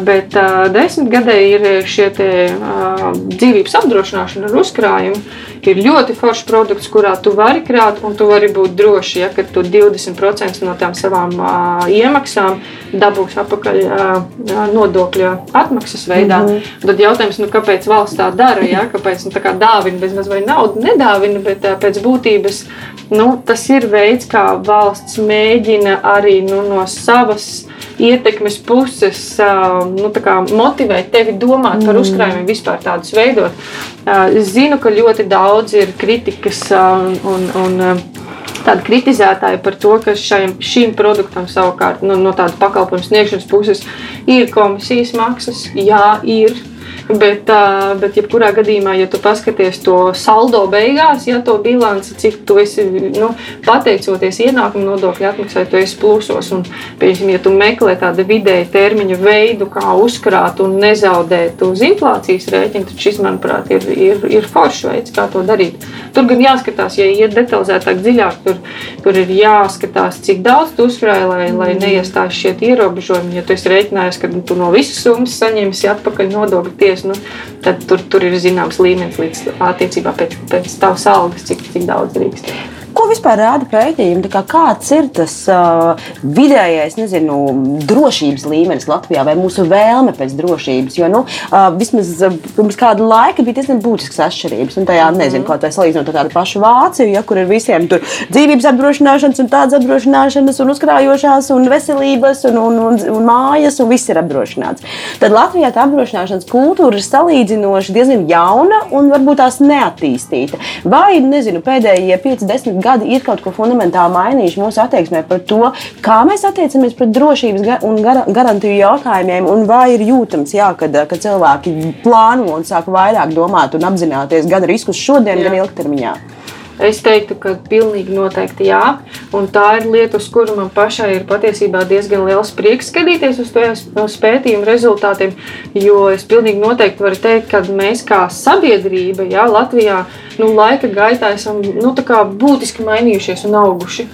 Bet desmitgadē ir šie te, dzīvības apdrošināšana ar uzkrājumu. Ir ļoti foršs produkts, kurā tu vari krāt, un tu vari būt droši, ja tu 20% no tām savām iemaksām dabūsi atpakaļ nodokļu atmaksas veidā. Mm -hmm. Tad jautājums, nu, kāpēc valsts tā dara? Ja? Kāpēc nu, tā dāvina bezmaz vai naudu nedāvina, bet pēc būtības nu, tas ir veids, kā valsts mēģina arī nu, no savas ietekmes puses nu, motivēt tevi domāt par mm. uzkrājumiem, vispār tādus veidot. Es zinu, ka ļoti daudz ir kritikas un, un tādi kritizētāji par to, ka šajam, šim produktam savukārt nu, no tādas pakalpojumu sniegšanas puses ir komisijas maksas. Jā, ir. Bet, bet jebkurā gadījumā, ja tu paskaties to saldo beigās, ja to bilanci, cik tu esi nu, pateicoties ienākumu nodokļu atmaksai, tu esi plusos. Un, piemēram, ja tu meklē tādu vidēju termiņu veidu, kā uzkrāt un nezaudēt uz inflācijas rēķina, tad šis, manuprāt, ir, ir, ir foršs veids, kā to darīt. Tur gan jāskatās, ja iet detalizētāk, dziļāk, tur, tur ir jāskatās, cik daudz tu uzkrāji, lai, lai neiestājas šie ierobežojumi. Ja tu esi rēķinājis, ka tu no visas summas saņemsi atpakaļ nodokļu tieši nu, tur, tur ir zināms līmenis līdz attiecībā pēc, pēc tavas algas, cik, cik daudz drīkst. Ko vispār rāda pētījumi? Kā kāds ir tas uh, vidējais nezinu, drošības līmenis Latvijā vai mūsu vēlme pēc drošības? Jo nu, uh, vismaz uh, pirms kāda laika bija diezgan būtisks atšķirības. Un tajā, nezinu, mhm. kaut vai salīdzinot ar tādu pašu Vāciju, ja, kur ir visiem tur dzīvības apdrošināšanas un tādas apdrošināšanas un uzkrājošās un veselības un, un, un, un mājas un viss ir apdrošināts. Tad Latvijā tā apdrošināšanas kultūra ir salīdzinoši diezgan jauna un varbūt tās neattīstīta. Vai, nezinu, pēdējie 5-10 gadi ir kaut ko fundamentāli mainījuši mūsu attieksmē par to, kā mēs attiecamies pret drošības un garantiju jautājumiem, un vai ir jūtams, jā, kad, kad cilvēki plāno un sāk vairāk domāt un apzināties gan riskus šodien, jā. gan ilgtermiņā. Es teiktu, ka pilnīgi noteikti jā. Un tā ir lieta, uz kuru man pašai ir patiesībā diezgan liels prieks skatīties uz, uz pētījumu rezultātiem. Jo es pilnīgi noteikti varu teikt, ka mēs kā sabiedrība, jā, Latvijā, nu, laika gaitā esam nu, būtiski mainījušies un auguši.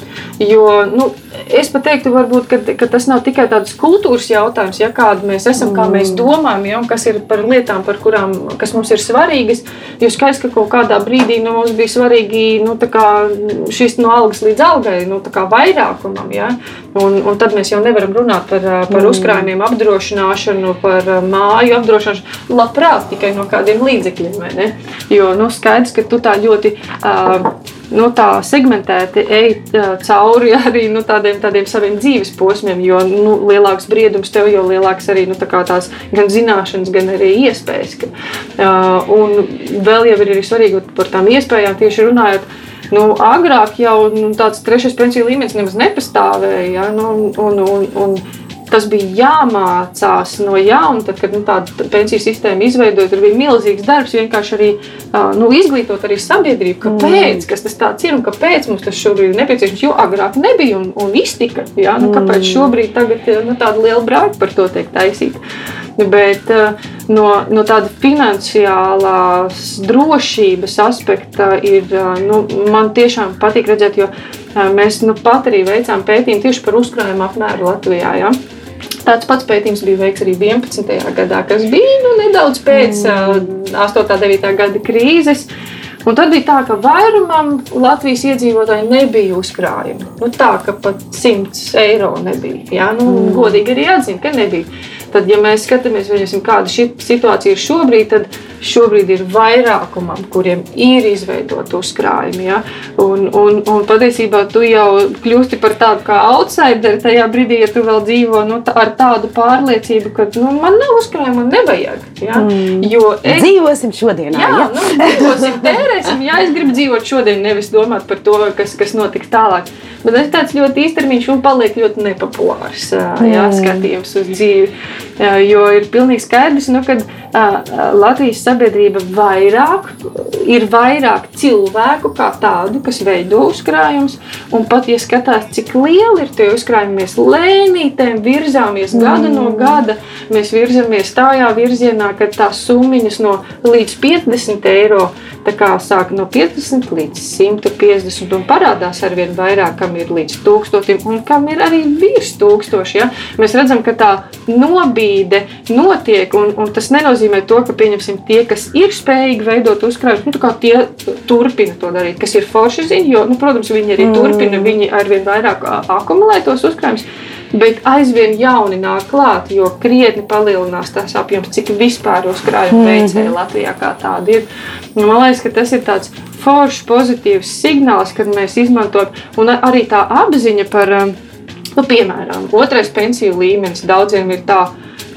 Jo, nu, es pat teiktu, varbūt, ka, ka tas nav tikai tāds kultūras jautājums, ja kāda mēs esam, kā mēs mm. domājam, ja, kas ir par lietām, par kurām mums ir svarīgas. Jo skaidrs, ka kaut kādā brīdī nu, mums bija svarīgi nu, šis no algas līdz algai, nu, vairākumam. Ja? Un, un tad mēs jau nevaram runāt par, par mm. uzkrājumiem, apdrošināšanu, par māju apdrošināšanu. Labprāt, tikai no kādiem līdzekļiem. Jo nu, skaidrs, ka tu tā ļoti. Uh, nu, tā segmentēti ej cauri (laughs) arī nu, tādiem, tādiem saviem dzīves posmiem, jo nu, lielāks briedums tev, jo lielāks arī nu, tā tās gan zināšanas, gan arī iespējas. Ka, uh, un vēl jau ir arī svarīgi par tām iespējām tieši runājot Nu, agrāk jau nu, tāds trešais pensiju līmenis nemaz nepastāvēja. Ja? Nu, un, un, un, tas bija jāmācās no jauna. Tad, kad nu, tāda pensiju sistēma izveidoja, tur bija milzīgs darbs vienkārši arī nu, izglītot arī sabiedrību, kāpēc kas tas ir un kāpēc mums tas šobrīd ir nepieciešams. Jo agrāk nebija un, un iztika. Ja? Nu, kāpēc šobrīd tagad, nu, tāda liela brāļa par to tiek taisīta? Bet no, no tāda finansiālās drošības aspekta ir, nu, man tiešām patīk redzēt, jo mēs nu, pat arī veicām pētījumu tieši par uzkrājumu apmēru Latvijā. Ja? Tāds pats pētījums bija veikts arī 11. gadā, kas bija nu, nedaudz pēc mm. 8. un 9. gada krīzes. Un tad bija tā, ka vairumam Latvijas iedzīvotāji nebija uzkrājumi. Nu, tā ka pat 100 eiro nebija. Jā, nu, mm. Godīgi arī atzīt, ka nebija. Tad, ja mēs skatāmies, kāda šī situācija ir šobrīd, tad šobrīd ir vairākumam, kuriem ir izveidota uzkrājumi. Ja? Un, un, un patiesībā tu jau kļūsti par tādu kā outsideri tajā brīdī, ja tu vēl dzīvo nu, tā, ar tādu pārliecību, ka nu, man nav uzkrājuma, man nevajag. Ja? Mm. Jo es, dzīvosim šodien. Jā, ja? nu, dzīvosim, tērēsim. Jā, es gribu dzīvot šodien, nevis domāt par to, kas, kas notiks tālāk. Bet tas tāds ļoti īstermiņš un paliek ļoti nepopulārs jā, mm. skatījums uz dzīvi. Jo ir pilnīgi skaidrs, nu, ka Latvijas sabiedrība vairāk, ir vairāk cilvēku kā tādu, kas veido uzkrājumus. Un pat, ja skatās, cik lieli ir tie uzkrājumi, mēs lēnītēm virzāmies gada mm. no gada. Mēs virzamies tādā virzienā, ka tās summas no līdz 50 eiro sāk no 50 līdz 150 un parādās ar vien vairāk, kam ir līdz 1000 un kam ir arī virs 1000. Ja? Mēs redzam, ka tā nobīde notiek, un, un tas nenozīmē to, ka tie, kas ir spējīgi veidot uzkrājumus, nu, tie turpina to darīt, kas ir forši ziņa, jo, nu, protams, viņi arī mm. turpina, viņi arvien vairāk akumulē tos uzkrājumus bet aizvien jauni nāk klāt, jo krietni palielinās tas apjoms, cik vispār uzkrājuma veicēji mm -hmm. Latvijā kā tādi ir. Nu, man liekas, ka tas ir tāds foršs, pozitīvs signāls, kad mēs izmantojam, un arī tā apziņa par, nu, piemēram, otrais pensiju līmenis daudziem ir tāds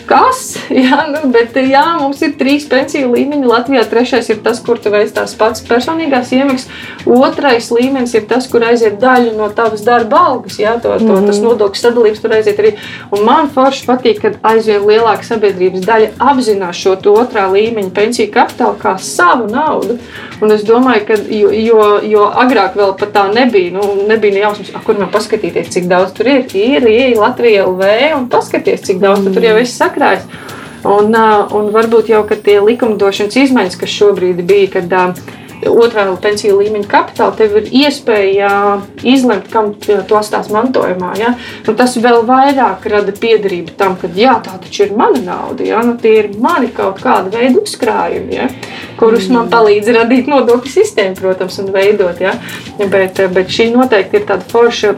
kas. (laughs) Jā, nu, bet, jā, mums ir trīs pensiju līmeņi. Latvijā trešais ir tas, kur tu veic tās pats personīgās iemaksas. Otrais līmenis ir tas, kur aiziet daļa no tavas darba algas. Jā, to, to, mm -hmm. Tas mhm. nodokļu sadalījums tur aiziet arī. Un man forši patīk, ka aizvien lielāka sabiedrības daļa apzinās šo otrā līmeņa pensiju kapitālu kā savu naudu. Un es domāju, ka jo, jo, jo agrāk vēl tā nebija, nu, nebija jausmas, kur man paskatīties, cik daudz tur ir. Ir, ir Latvija LV un paskaties, cik daudz mm tur jau esi sakrājis. Un, un varbūt jau tie likumdošanas izmaiņas, kas šobrīd bija, kad otrā pensiju līmeņa kapitāla, tev ir iespēja izlemt, kam to stās mantojumā. Ja? Un tas vēl vairāk rada piederību tam, ka jā, tā taču ir mana nauda, ja? nu, tie ir mani kaut kāda veida uzkrājumi, ja? kurus man palīdz radīt nodokļu sistēmu, protams, un veidot. Ja? Bet, bet šī noteikti ir tāda forša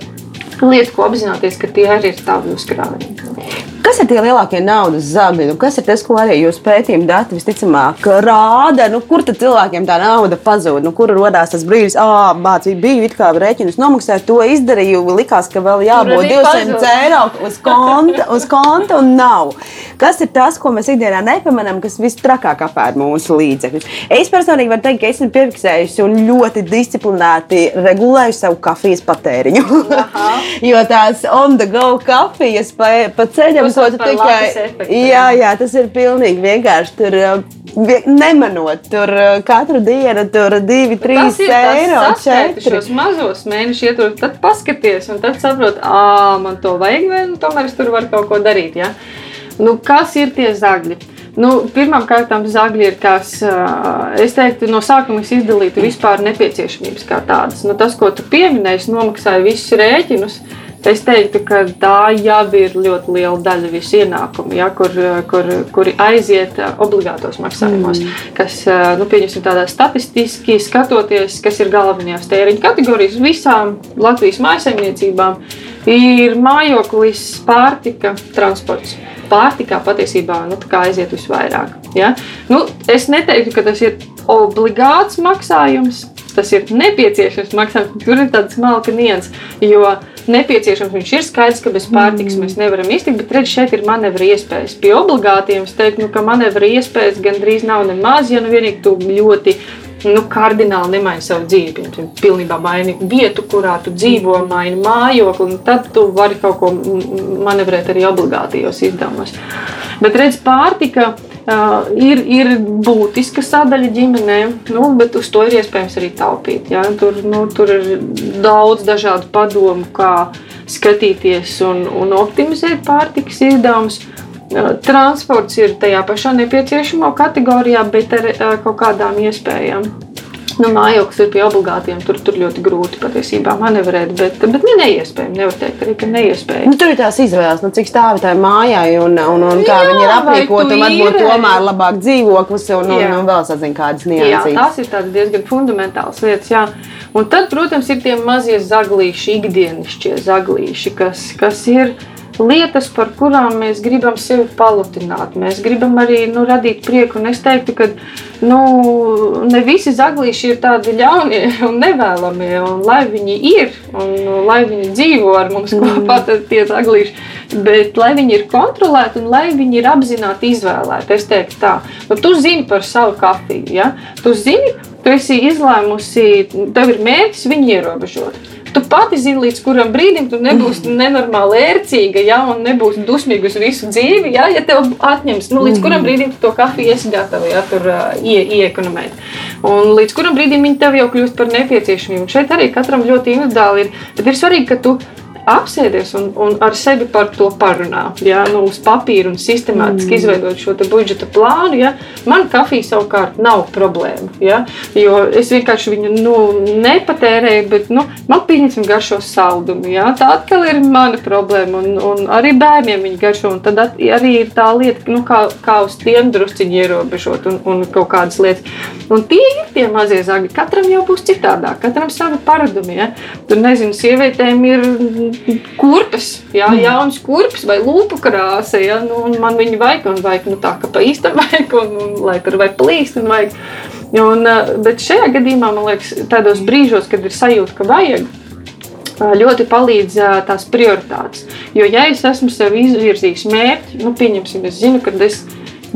lieta, ko apzināties, ka tie arī ir tavi uzkrājumi. Kas ir tie lielākie naudas zagļi? Nu, kas ir tas, ko arī jūsu pētījuma dati visticamāk rāda? Nu, kur tad cilvēkiem tā nauda pazūd? Nu, kur radās tas brīdis, ah, mācīja, biju it kā rēķinus nomaksāt, to izdarīju, likās, ka vēl jābūt 200 pazūd. eiro uz konta, uz konta un nav. Kas ir tas, ko mēs ikdienā nepamanām, kas visstrakāk apēd mūsu līdzekļus? Es personīgi varu teikt, ka esmu piefiksējusi un ļoti disciplinēti regulēju savu kafijas patēriņu. (laughs) (laughs) jo tās on the go kafijas pa, pa ceļam to tu tikai. Jā, jā, tas ir pilnīgi vienkārši. Tur, uh, nemanot, tur uh, katru dienu tur divi, trīs eiro. Šos mazos mēnešus ietur, tad paskaties, un tad saproti, ah, man to vajag, vai nu, tomēr es tur varu kaut ko darīt. Ja? Nu, kas ir tie zagļi? Nu, Pirmkārt, zagļi ir uh, es teiktu, no sākuma izdalītu vispār nepieciešamības kā tādas. Nu, tas, ko tu pieminēji, nomaksāja visus rēķinus. Es teiktu, ka tā jau ir ļoti liela daļa visu ienākumu, ja, kur, kur, kuri aiziet obligātos maksājumos. Mm. Kas, nu, pieņemsim, tādā statistiski skatoties, kas ir galvenajās tēriņa kategorijas visām Latvijas mājsaimniecībām, ir mājoklis, pārtika, transports. Pārtikā patiesībā nu, aiziet visvairāk. Ja? Nu, es neteiktu, ka tas ir obligāts maksājums, tas ir nepieciešams maksājums. Tur ir tāds smalka nians. Jo nepieciešams. Viņš ir skaidrs, ka bez pārtikas mm. mēs nevaram iztikt, bet redz, šeit ir manevra iespējas. Pie obligātiem es teiktu, nu, ka manevra iespējas gandrīz nav nemaz, ja nu vienīgi tu ļoti nu, kardināli nemaini savu dzīvi. Tu pilnībā maini vietu, kurā tu dzīvo, maini mājokli, un tad tu vari kaut ko manevrēt arī obligātajos izdevumos. Bet redz, pārtika uh, ir, ir būtiska sadaļa ģimenē, nu, bet uz to ir iespējams arī taupīt. Ja? Tur, nu, tur ir daudz dažādu padomu, kā skatīties un, un optimizēt pārtikas izdevumus. Transports ir tajā pašā nepieciešamo kategorijā, bet ar kaut kādām iespējām. Nu, mājoklis ir pie obligātiem. Tur, tur ļoti grūti patiesībā manevrēt, bet, bet ne, neiespējami. Nevar teikt, arī, ka neiespējami. Nu, tur ir tās izvēles, nu, cik stāvi tajā mājā un, un, un kā Jā, viņi ir aprīkoti. Varbūt tomēr labāk dzīvoklis un, un, un, vēl sazin kādas nianses. Jā, tās ir diezgan fundamentālas lietas. Jā. Un tad, protams, ir tie mazie zaglīši, ikdienišķie zaglīši, kas, kas ir lietas, par kurām mēs gribam sevi palutināt. Mēs gribam arī nu, radīt prieku. Un es teiktu, ka nu, ne visi zaglīši ir tādi ļaunie (laughs) un nevēlamie. Un, lai viņi ir, un nu, lai viņi dzīvo ar mums mm. kopā, tad tie zaglīši. Bet lai viņi ir kontrolēti un lai viņi ir apzināti izvēlēti, es teiktu tā. Nu, tu zini par savu kafiju. Ja? Tu zini, tu esi izlēmusi, tev ir mērķis viņu ierobežot tu pati zini, līdz kuram brīdim tu nebūsi nenormāli ērcīga, ja, un nebūsi dusmīga uz visu dzīvi, ja, ja tev atņems, nu, līdz kuram brīdim tu to kafiju esi gatava, ja, tur uh, ie, iekonomēt. Un līdz kuram brīdim viņi tev jau kļūst par nepieciešamību. Šeit arī katram ļoti individuāli ir, bet ir svarīgi, ka tu apsēties un, un ar sevi par to parunā. Ja, nu, uz papīra un sistemātiski mm. izveidot šo budžeta plānu. Ja. Man kafija savukārt nav problēma. Ja, jo es vienkārši viņu nu, nepatērēju, bet nu, man pieņemsim garšo saldumu. Ja. Tā atkal ir mana problēma. Un, un arī bērniem viņi garšo. Tad arī ir tā lieta, nu, kā, kā uz tiem drusciņi ierobežot un, un kaut kādas lietas. Un tie ir tie mazie zagi. Katram jau būs citādāk, katram savi paradumi. Ja. Tur nezinu, sievietēm ir kurpes, jā, mm. jaunas kurpes vai lūpu krāsa. Jā, nu, man viņa vajag, un vajag nu, tā, ka pa īstam (laughs) vajag, un, un lai tur vai plīst, un vajag. Un, eh, bet šajā gadījumā, man liekas, tādos brīžos, kad ir sajūta, ka vajag, eh, ļoti palīdz eh, tās prioritātes. Jo, ja es esmu sev izvirzījis mērķi, nu, pieņemsim, es zinu, ka es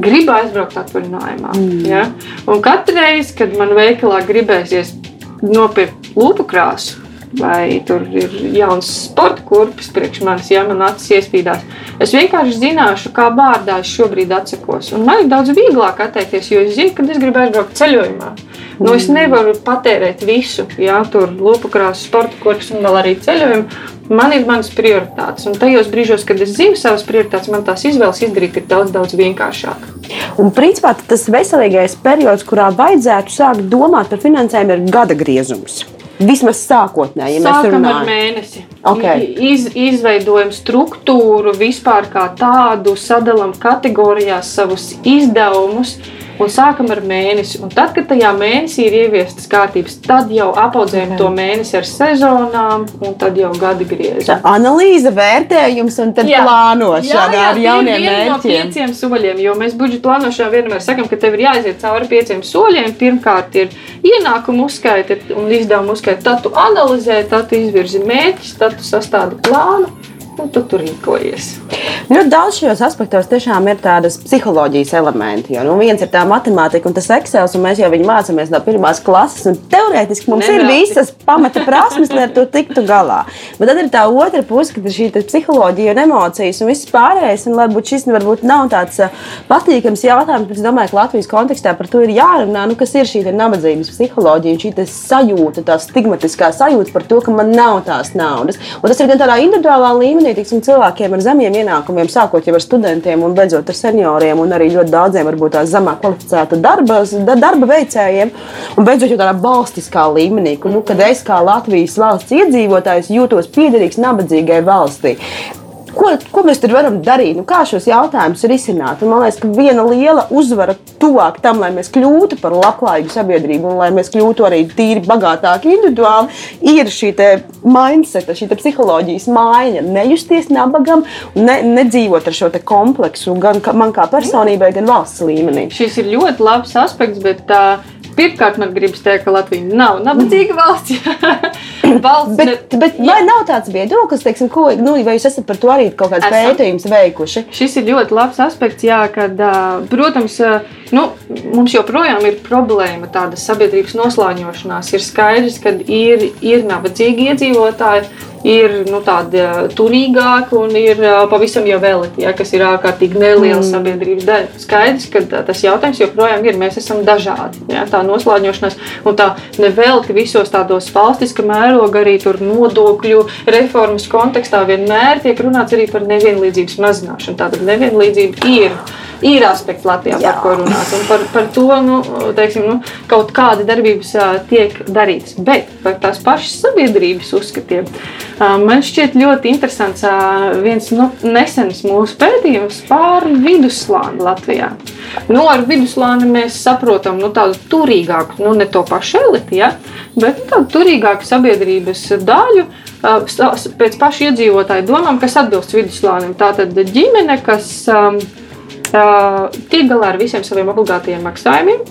gribu aizbraukt atvaļinājumā. Mm. Ja? Un katru reizi, kad man veikalā gribēsies nopirkt lūpu krāsu, vai tur ir jauns sporta kurpes priekš manis, ja man acis iespīdās. Es vienkārši zināšu, kā vārdā es šobrīd atsakos. Un man ir daudz vieglāk atteikties, jo es zinu, ka es gribu aizbraukt ceļojumā. Nu, es nevaru patērēt visu, ja tur lupakrāsu, sporta kurpes un vēl arī ceļojumu. Man ir manas prioritātes, un tajos brīžos, kad es zinu savas prioritātes, man tās izvēles izdarīt ir daudz, daudz vienkāršāk. Un, principā, tas veselīgais periods, kurā vajadzētu sākt domāt par finansēm, ir gada griezums. Vismaz sākotnēji, ja mēs runājam par mēnesi. Okay. Iz, izveidojam struktūru vispār kā tādu, sadalām kategorijās savus izdevumus un sākam ar mēnesi. Un tad, kad tajā mēnesī ir ieviestas kārtības, tad jau apaudzējam to mēnesi ar sezonām, un tad jau gada griezām. Analīze, vērtējums un tad jā. plānošana jā, jā, ar jauniem mērķiem. No pieciem soļiem, jo mēs budžeta plānošanā vienmēr sakam, ka tev ir jāiziet cauri pieciem soļiem. Pirmkārt ir ienākumu uzskaita un izdevumu uzskaita, tad tu analizē, tad tu izvirzi mērķus, tad tu sastādi plānu un tu tur rīkojies. Nu, daudz šajos aspektos tiešām ir tādas psiholoģijas elementi. Jo nu, viens ir tā matemātika un tas Excel, un mēs jau viņu mācāmies no pirmās klases. Teorētiski mums Nevelti. ir visas pamata prasmes, lai ar to tiktu galā. Bet tad ir tā otra puse, kad ir šī psiholoģija un emocijas un viss pārējais. Un, varbūt šis varbūt nav tāds uh, patīkams jautājums, bet es domāju, ka Latvijas kontekstā par to ir jārunā. Nu, kas ir šī nabadzības psiholoģija un šī sajūta, tā stigmatiskā sajūta par to, ka man nav tās naudas. Un tas ir gan tādā individuālā līmenī tiksim, cilvēkiem ar zemiem ienākumiem, sākot ar studentiem un beidzot ar senioriem, un arī ļoti daudziem varbūt tās zemāk kvalificēta darba, darba veicējiem, un beidzot jau tādā valstiskā līmenī, kur, nu, kad es kā Latvijas valsts iedzīvotājs jūtos piederīgs nabadzīgai valstī. Ko, ko mēs tur varam darīt? Nu, kā šos jautājumus risināt? Un man liekas, ka viena liela uzvara tuvāk tam, lai mēs kļūtu par labklājīgu sabiedrību un lai mēs kļūtu arī tīri bagātāki individuāli, ir šī mindset, šī psiholoģijas maiņa. Nejusties nabagam, ne, nedzīvot ar šo kompleksu gan man kā personībai, gan valsts līmenī. Šis ir ļoti labs aspekts, bet. Uh Pirmkārt, man gribas teikt, ka Latvija nav nabadzīga valsts. (laughs) valsts bet, (laughs) ne... bet vai nav tāds viedoklis, teiksim, ko, nu, vai jūs esat par to arī kaut kāds pētījums veikuši? Šis ir ļoti labs aspekts, jā, kad, protams, Nu, mums joprojām ir problēma, tāda sabiedrības noslāņošanās. Ir skaidrs, ka ir, ir nabadzīgi iedzīvotāji, ir nu, tādi turīgāki un ir pavisam jau vēl ja, kas ir ārkārtīgi neliela mm. sabiedrības daļa. Skaidrs, ka tas jautājums joprojām ir. Mēs esam dažādi. Ja, tā noslēgšanās un tā nevelti visos tādos valstiska mēroga, arī nodokļu reformas kontekstā vienmēr tiek runāts arī par nevienlīdzības mazināšanu. Tātad nevienlīdzība ir ir aspekts Latvijā, Jā. par ko runāt. Un par, par to nu, teiksim, nu, kaut kāda darbības tiek darītas. Bet par tās pašas sabiedrības uzskatiem man šķiet ļoti interesants viens nu, nesens mūsu pētījums par vidusslāni Latvijā. Nu, ar vidusslāni mēs saprotam nu, tādu turīgāku, nu, ne to pašu eliti, ja, bet nu, tādu turīgāku sabiedrības daļu. Pēc pašu iedzīvotāju domām, kas atbilst vidusslānim. Tā tad ģimene, kas um, tiek galā ar visiem saviem obligātajiem maksājumiem,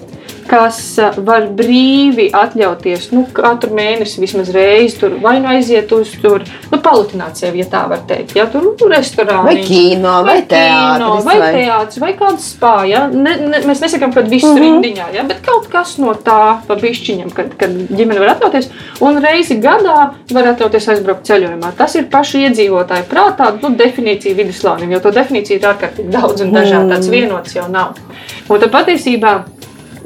kas var brīvi atļauties nu, katru mēnesi vismaz reizi tur vai nu aiziet uz tur, nu, palutināt sevi, ja tā var teikt. Ja, tur nu, restorānā, vai kino, vai, vai teātris, vai, vai teātris, vai kāds spā. Ja? Ne, ne, mēs nesakām, ka viss mm -hmm. rindiņā, ja? bet kaut kas no tā pa bišķiņam, kad, kad ģimene var atļauties. Un reizi gadā var atļauties aizbraukt ceļojumā. Tas ir pašu iedzīvotāju prātā nu, definīcija viduslānim, jo to definīciju ir ārkārtīgi daudz un dažādi. Tāds vienots jau nav. Un tad patiesībā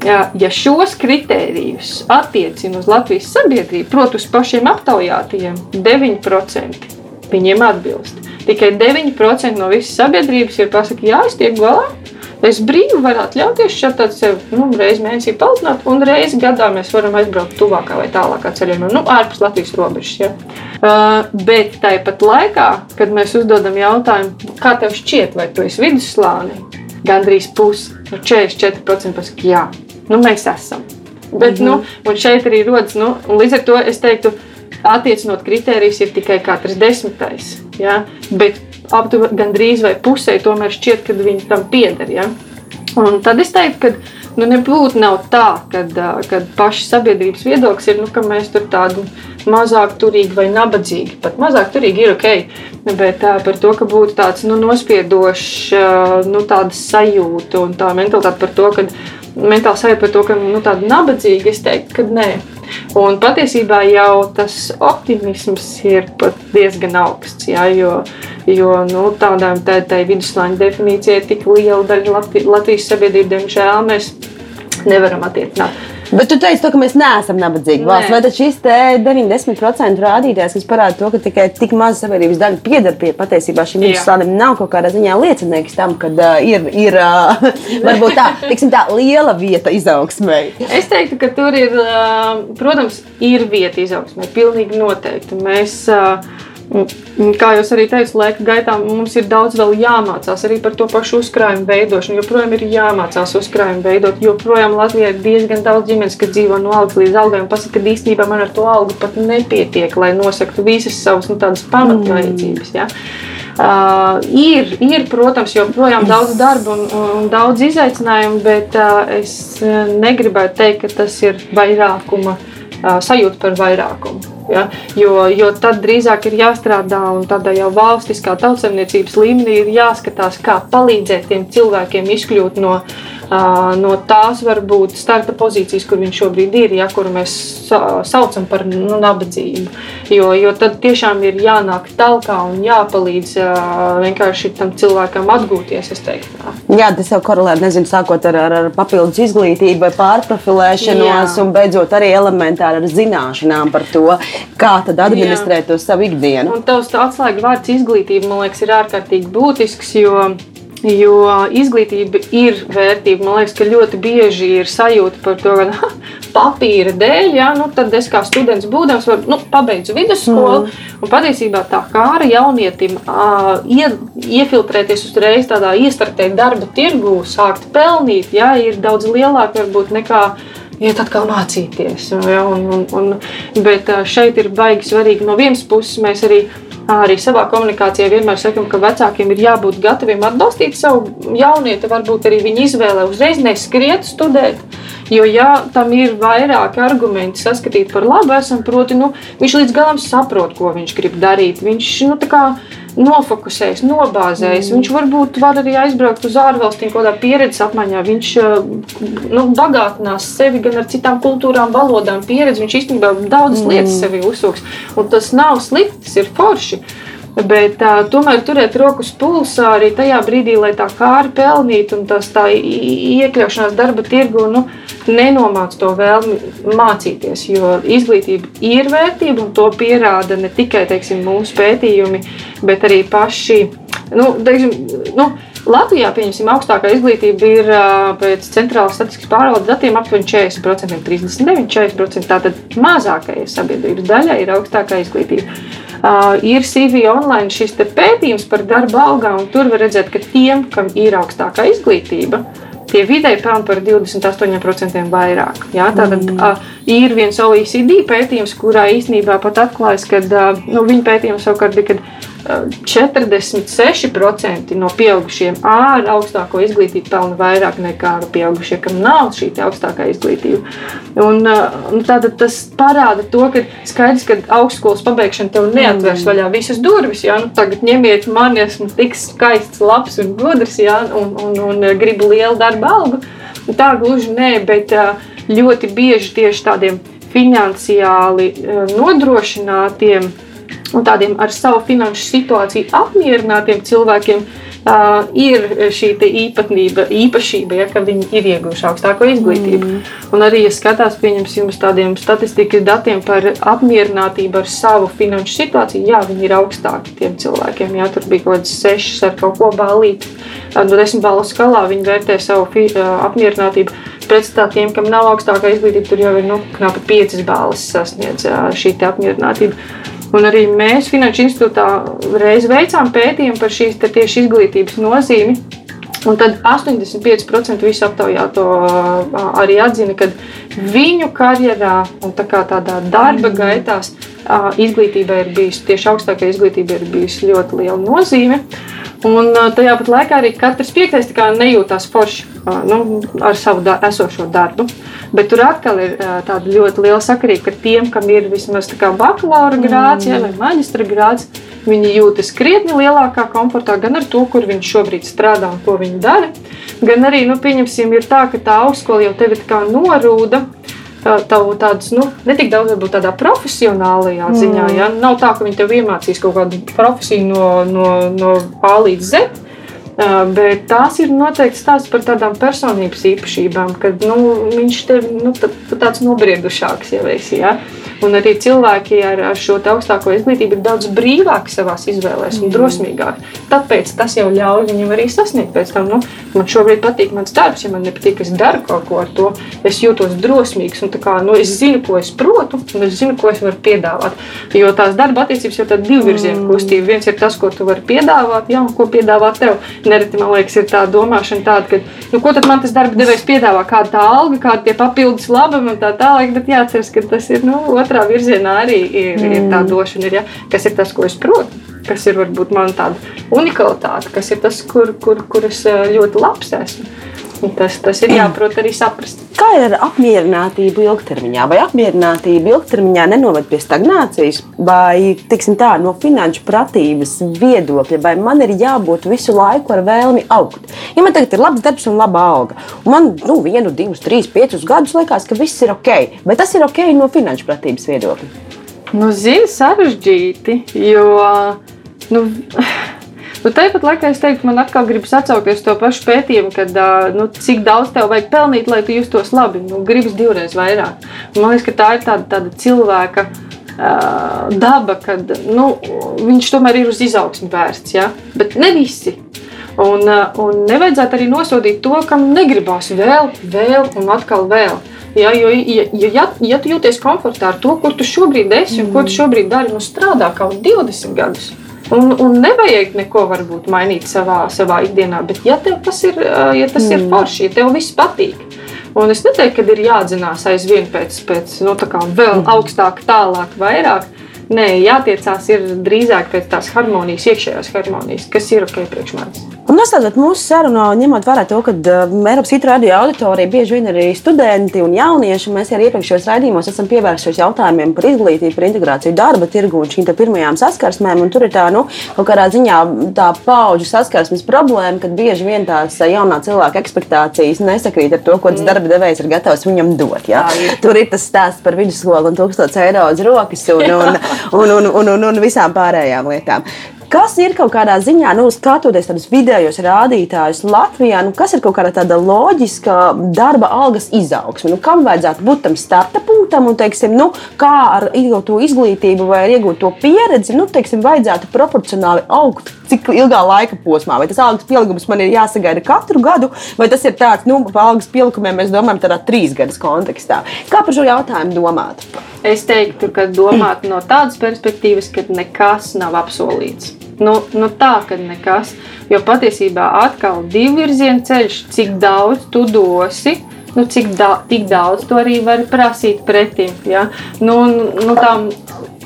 ja, šos kritērijus attiecina uz Latvijas sabiedrību, proti, uz pašiem aptaujātajiem, 9% viņiem atbilst. Tikai 9% no visas sabiedrības ir pasakījuši, jā, es tiek galā. Es brīvi varu atļauties šeit tādu sev nu, reizi mēnesī palielināt, un reizi gadā mēs varam aizbraukt tuvākā vai tālākā ceļojumā, nu, ārpus Latvijas robežas. Ja. Uh, bet tāpat laikā, kad mēs uzdodam jautājumu, kā tev šķiet, vai tu esi vidusslānī, gandrīz pusi, 44% pasakā, jā, nu, mēs esam. Bet, mm -hmm. nu, šeit arī rodas, nu, līdz ar to es teiktu, attiecinot kritērijus, ir tikai katrs desmitais. Ja? Bet aptuveni gandrīz vai pusē tomēr šķiet, ka viņi tam pieder. Ja? Un tad es teiktu, ka nu, nebūtu tā, ka pašas sabiedrības viedoklis ir, nu, ka mēs tur tādu mazāk turīgi vai nabadzīgi. Pat mazāk turīgi ir ok, bet tā, par to, ka būtu tāds nu, nospiedošs nu, sajūta un tā mentalitāte par to, ka mentāli sajūta par to, ka nu, tāda nabadzīga, es teiktu, ka nē. Un patiesībā jau tas optimisms ir diezgan augsts. Jā, jo jo nu, tādām tā, tā vidusslāņa definīcijai tik liela daļa Latvijas sabiedrības, diemžēl, mēs nevaram attiecināt. Bet tu teici, to, ka mēs neesam nabadzīgi valsts. Vai tad šis 90% rādītājs, kas parāda to, ka tikai tik maza sabiedrības daļa pieder pie patiesībā šim vidusslānim, nav kaut kādā ziņā liecinieks tam, ka uh, ir, ir uh, (laughs) varbūt tā, tiksim, tā liela vieta izaugsmai? Es teiktu, ka tur ir, uh, protams, ir vieta izaugsmai. Pilnīgi noteikti. Mēs, uh, Kā jau arī teicu, laika gaitā mums ir daudz vēl jāmācās arī par to pašu uzkrājumu veidošanu. Joprojām ir jāmācās uzkrājumu veidot. Joprojām Latvijā ir diezgan daudz ģimenes, kas dzīvo no algas līdz algai un pasaka, ka īstenībā man ar to algu pat nepietiek, lai nosaktu visas savas nu, pamatvajadzības. Ja? Uh, ir, ir, protams, joprojām daudz darba un, un daudz izaicinājumu, bet uh, es negribētu teikt, ka tas ir vairākuma uh, sajūta par vairākumu. Ja? Jo, jo tad drīzāk ir jāstrādā un tādā jau valstiskā tautsemniecības līmenī ir jāskatās, kā palīdzēt tiem cilvēkiem izkļūt no no tās varbūt starta pozīcijas, kur viņš šobrīd ir, ja, kuru mēs saucam par nu, nabadzību. Jo, jo tad tiešām ir jānāk tālāk un jāpalīdz vienkārši tam cilvēkam atgūties. Jā, tas jau korelē, nezinu, sākot ar, ar, ar papildus izglītību, vai pārprofilēšanos, Jā. un beidzot arī elementāri ar zināšanām par to, kā tad administrēt Jā. to savu ikdienu. Un tavs atslēga vārds izglītība, man liekas, ir ārkārtīgi būtisks, jo Jo izglītība ir vērtība. Man liekas, ka ļoti bieži ir sajūta par to, ka papīra dēļ, ja, nu, tad es kā students būdams, var, nu, pabeidzu vidusskolu. Mm. Un patiesībā tā kā ar jaunietim uh, ie, iefiltrēties uzreiz tādā iestartēt darba tirgū, sākt pelnīt, ja, ir daudz lielāka varbūt nekā iet atkal mācīties. Ja, un, un, un, bet šeit ir baigi svarīgi no vienas puses mēs arī arī savā komunikācijā vienmēr sakam, ka vecākiem ir jābūt gataviem atbalstīt savu jaunieti, varbūt arī viņa izvēlē uzreiz neskriet studēt. Jo, ja tam ir vairāki argumenti saskatīt par labu, esam, proti, nu, viņš līdz galam saprot, ko viņš grib darīt. Viņš, nu, kā, nofokusējis, nobāzējis. Mm. Viņš varbūt var arī aizbraukt uz ārvalstīm, kaut kādā pieredzes apmaiņā. Viņš nu, bagātinās sevi gan ar citām kultūrām, valodām, pieredzi. Viņš īstenībā daudzas mm. lietas sevi uzsūks. Un tas nav slikti, tas ir forši. Bet uh, tomēr turēt rokas pulsā arī tajā brīdī, lai tā kāri pelnītu un tas tā iekļaušanās darba tirgu nu, nenomāc to vēlmi mācīties. Jo izglītība ir vērtība un to pierāda ne tikai teiksim, mūsu pētījumi, bet arī paši. Nu, teiksim, nu, Latvijā, pieņemsim, augstākā izglītība ir pēc centrālās statistikas pārvaldes datiem aptuveni 40%, 39, 40%. Tātad mazākajai sabiedrības daļai ir augstākā izglītība. Uh, ir CV online šis pētījums par darba algām, un tur var redzēt, ka tiem, kam ir augstākā izglītība, tie vidēji pelna par 28% vairāk. Jā, tātad mm. uh, ir viens OECD pētījums, kurā īstenībā pat atklājas, ka uh, nu, viņa pētījums savukārt bija, ka 46% no pieaugušiem ar augstāko izglītību pelna vairāk nekā pieaugušie, kam nav šī augstākā izglītība. Un, un tātad tas parāda to, ka skaidrs, ka augstskolas pabeigšana tev neatvērs mm. vaļā visas durvis. Jā, nu, tagad ņemiet mani, esmu tik skaists, labs un gudrs, jā, un, un, un gribu lielu darba algu. Tā gluži nē, bet ļoti bieži tieši tādiem finansiāli nodrošinātiem un tādiem ar savu finanšu situāciju apmierinātiem cilvēkiem uh, ir šī īpatnība, īpašība, ja, ka viņi ir ieguvuši augstāko izglītību. Mm. Un arī, ja skatās pieņemsim uz tādiem statistikas datiem par apmierinātību ar savu finanšu situāciju, jā, viņi ir augstāki tiem cilvēkiem. Jā, tur bija kaut kāds sešs ar kaut ko balīt. No desmit balvu skalā viņi vērtē savu apmierinātību. Pretstatā tiem, kam nav augstākā izglītība, tur jau ir nu, knapi piecas balvas sasniedz šī apmierinātība. Un arī mēs Finanšu institūtā reiz veicām pētījumu par šīs tieši izglītības nozīmi. Un tad 85% visu aptaujāto arī atzina, ka viņu karjerā un tā tādā darba mm. gaitās izglītībai ir bijusi tieši augstākā izglītība ir bijusi ļoti liela nozīme. Un tajā pat laikā arī katrs piektais nejūtās forši nu, ar savu da esošo darbu. Bet tur atkal ir tāda ļoti liela sakarība, ka tiem, kam ir vismaz bakalaura grāds mm. ja, vai maģistra grāds, viņi jūtas krietni lielākā komfortā gan ar to, kur viņš šobrīd strādā un ko viņi dara. Gan arī, nu, pieņemsim, ir tā, ka tā augstskola jau tevi tā tavu tādus, nu, ne tik daudz varbūt tādā profesionālajā mm. ziņā. Ja? Nav tā, ka viņi tev iemācīs kaut kādu profesiju no, no, no A līdz Z. Bet tās ir noteikti stāsts par tādām personības īpašībām, kad nu, viņš tev nu, tāds nobriedušāks jau esi. Ja? Un arī cilvēki ar, ar šo augstāko izglītību ir daudz brīvāki savā izvēlēs un mm. drosmīgāki. Tāpēc tas jau ļauj viņam arī sasniegt pēc tam. Nu, man šobrīd patīk mans darbs, ja man nepatīk, es daru kaut ko ar to. Es jūtos drosmīgs un kā, nu, es zinu, ko es protu, un es zinu, ko es varu piedāvāt. Jo tās darba attiecības jau tāda divu virzienu mm. kustība. Viens ir tas, ko tu vari piedāvāt, jā, un ko piedāvāt tev. Nereti man liekas, ir tā domāšana tāda, ka, nu, ko tad man tas darba devējs piedāvā, kāda tā alga, kāda tie papildus labumi un tā tālāk. Bet jāatceras, ka tas ir nu, otrā virzienā arī ir, mm. ir tā mm. došana, ir, ja? kas ir tas, ko es protu. Kas ir varbūt man tāda unikalitāte, kas ir tas, kur, kur, kur es eh, ļoti labs esmu. Tas, tas ir jāprot arī saprast. Kā ir ar apmierinātību ilgtermiņā? Vai apmierinātība ilgtermiņā nenoved pie stagnācijas, vai tā, no finanšu pratības viedokļa, vai man ir jābūt visu laiku ar vēlmi augt? Ja man tagad ir labs darbs un laba alga, un man nu, vienu, divus, trīs, piecus gadus liekas, ka viss ir ok, vai tas ir ok no finanšu pratības viedokļa? Nu, zini, sarežģīti, jo. Nu, Nu, tāpat laikā es teiktu, man atkal gribas atsaukties to pašu pētījumu, kad nu, cik daudz tev vajag pelnīt, lai tu justos labi. Nu, gribas divreiz vairāk. Man liekas, ka tā ir tāda, tāda cilvēka. Daba, kad nu, viņš tomēr ir uz izaugsmu vērsts, ja? bet ne visi. Un, un nevajadzētu arī nosodīt to, kam negribās vēl, vēl un atkal vēl. Ja, jo, ja, ja, ja tu jūties komfortā ar to, kur tu šobrīd esi un mm. ko tu šobrīd dari, nu strādā kaut 20 gadus. Un, un nevajag neko varbūt mainīt savā, savā ikdienā, bet ja tev tas ir, ja tas mm. ir forši, ja tev viss patīk. Un es neteiktu, ka ir jādzinās aizvien pēc, pēc nu, vēl mm. augstāk, tālāk, vairāk. Nē, jātiecās ir drīzāk pēc tās harmonijas, iekšējās harmonijas, kas ir ok priekš manis. Un noslēdzot mūsu sarunu, ņemot vērā to, ka uh, Eiropas Citu radio auditorija bieži vien ir arī studenti un jaunieši, mēs arī iepriekšējos raidījumos esam pievērsušies jautājumiem par izglītību, par integrāciju darba tirgu un šīm pirmajām saskarsmēm. Tur ir tā, nu, kaut kādā ziņā tā paudžu saskarsmes problēma, kad bieži vien tās jaunā cilvēka expectācijas nesakrīt ar to, ko tas mm. darba devējs ir gatavs viņam dot. Ja? Tur ir tas stāsts par vidusskolu un 1000 eiro uz rokas un, un, (laughs) un, un, un, un, un visām pārējām lietām. Kas ir kaut kādā ziņā, nu, skatoties tādus vidējos rādītājus Latvijā, nu, kas ir kaut kāda tāda loģiska darba algas izaugsme? Nu, kam vajadzētu būt tam starta punktam un, teiksim, nu, kā ar iegūto izglītību vai iegūto pieredzi, nu, teiksim, vajadzētu proporcionāli augt cik ilgā laika posmā. Vai tas algas pielikums man ir jāsagaida katru gadu, vai tas ir tāds, nu, algas pielikumiem mēs domājam tādā trīs gadus kontekstā. Kā par šo jautājumu domāt? Es teiktu, ka domāt no tādas perspektīvas, ka nekas nav apsolīts. Nu, nu tā, ka nekas. Jo patiesībā atkal divu virzienu ceļš, cik daudz tu dosi. Nu, cik da, daudz to arī var prasīt pretī. Ja? Nu, nu, tām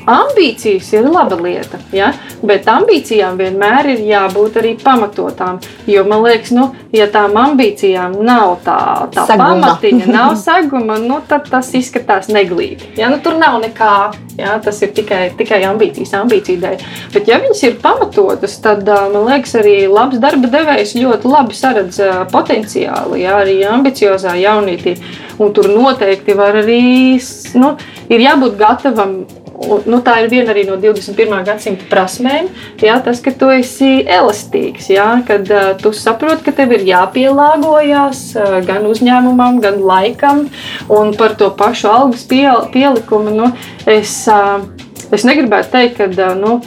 ambīcijas ir laba lieta, ja? bet ambīcijām vienmēr ir jābūt arī pamatotām. Jo man liekas, nu, ja tām ambīcijām nav tā, tā pamatiņa, nav (laughs) saguma, nu, tad tas izskatās neglīti. Ja? Nu, tur nav nekā. Ja? Tas ir tikai, tikai ambīcijas, ambīcija dēļ. Bet, ja viņas ir pamatotas, tad man liekas, arī labs darba devējs ļoti labi saredz potenciālu, ja? arī ambiciozā jaunītī. Un tur noteikti var arī, nu, ir jābūt gatavam nu, tā ir viena no 21. gadsimta prasmēm. Jā, tas, ka tu esi elastīgs, jā, kad uh, tu saproti, ka tev ir jāpielāgojas uh, gan uzņēmumam, gan laikam, un par to pašu algas piel, pielikumu. Nu, es, uh, es negribētu teikt, ka. Uh, nu,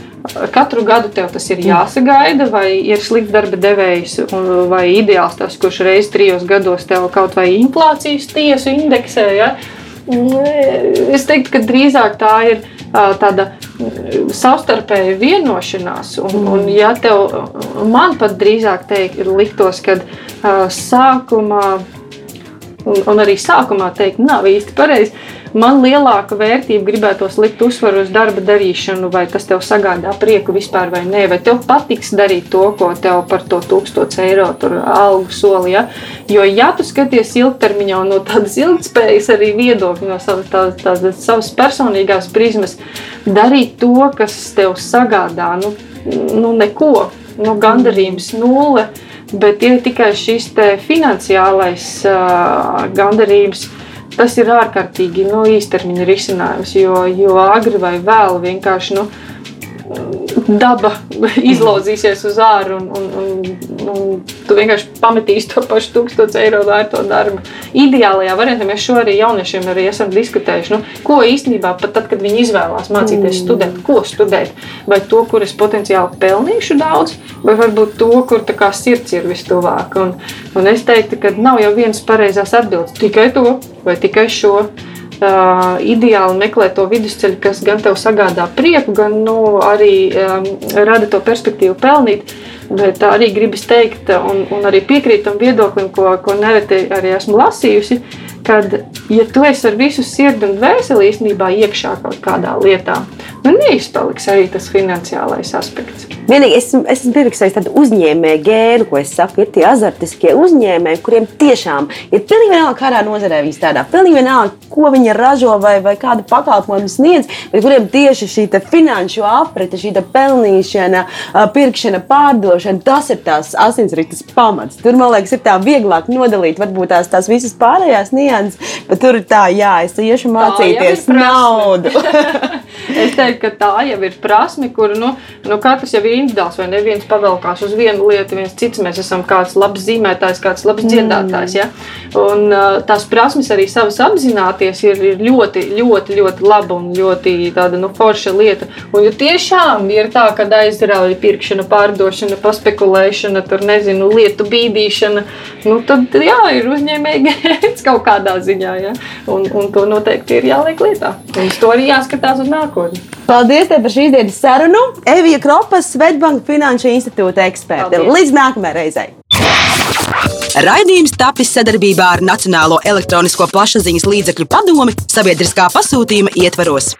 Katru gadu tev tas ir jāsagaida, vai ir slikts darba devējs, vai ideāls tas, kurš reizes trijos gados tev kaut vai inflācijas tiesu indeksē. Ja? Es teiktu, ka drīzāk tā ir tāda savstarpēja vienošanās. Un, mm. un ja tev, man pat drīzāk teikt, ir liktos, ka sākumā, un, un arī sākumā teikt, nav īsti pareizi man lielāka vērtība gribētos likt uzsvaru uz darba darīšanu, vai tas tev sagādā prieku vispār vai nē, vai tev patiks darīt to, ko tev par to 1000 eiro algu soli. Ja? Jo, ja tu skaties ilgtermiņā no tādas ilgspējas arī viedokļa, no savas, tās, tās, savas personīgās prizmas, darīt to, kas tev sagādā, nu, nu neko, nu, gandarījums nulle. Bet ir tikai šis finansiālais uh, gandarījums, tas ir ārkārtīgi nu, īstermiņa risinājums, jo, jo agri vai vēlu vienkārši. Nu, daba izlauzīsies uz ārā, un, un, un, un tu vienkārši pametīsi to pašu 1000 eiro vērto darbu. Ideālajā variantā mēs šo arī jauniešiem arī esam diskutējuši. Nu, ko īstenībā pat tad, kad viņi izvēlās mācīties mm. studēt, ko studēt? Vai to, kur es potenciāli pelnīšu daudz, vai varbūt to, kur sirds ir vistuvāk. Un, un es teiktu, ka nav jau viens pareizās atbildes tikai to vai tikai šo uh, ideāli meklēt to vidusceļu, kas gan tev sagādā prieku, gan nu, arī um, rada to perspektīvu pelnīt. Bet arī gribas teikt, un, un arī piekrīt tam viedoklim, ko, ko nereti arī esmu lasījusi, kad, ja tu esi ar visu sirdi un dvēseli īstenībā iekšā kaut kādā lietā, nu neizpaliks arī tas finansiālais aspekts. Vienīgi es, es esmu pierakstījusi tādu uzņēmēju gēnu, ko es saku, ir tie azartiskie uzņēmēji, kuriem tiešām ir pilnīgi vienalga, kādā nozarē viņi strādā, pilnīgi vienalga, ko viņi ražo vai, vai kādu pakalpojumu sniedz, bet kuriem tieši šī finanšu aprite, šī pelnīšana, pirkšana, pārdošana, tas ir tās asinsrites pamats. Tur, man liekas, ir tā vieglāk nodalīt varbūt tās, tās visas pārējās nianses, bet tur ir tā, jā, es iešu mācīties naudu. (laughs) es teiktu, ka tā jau ir prasme, kur nu, nu, katrs jau ir individuāls, vai neviens pavelkās uz vienu lietu, viens cits. Mēs esam kāds labs zīmētājs, kāds labs dziedātājs. Ja? Un, uh, tās prasmes arī savas apzināties ir, ir ļoti, ļoti, ļoti laba un ļoti tāda, nu, forša lieta. Un, ja tiešām ir tā, ka aizrauja pirkšana, pārdošana, paspekulēšana, tur nezinu, lietu bīdīšana, nu, tad jā, ir uzņēmēji (laughs) kaut kādā ziņā. Ja? Un, un to noteikti ir jāliek lietā. Uz to arī jāskatās uz nākotni. Paldies par šīs dienas sarunu. Evija Kropas, Svetbanka Finanšu institūta eksperte. Līdz nākamajai reizei! Raidījums tapis sadarbībā ar Nacionālo elektronisko plašsaziņas līdzekļu padomi sabiedriskā pasūtījuma ietvaros.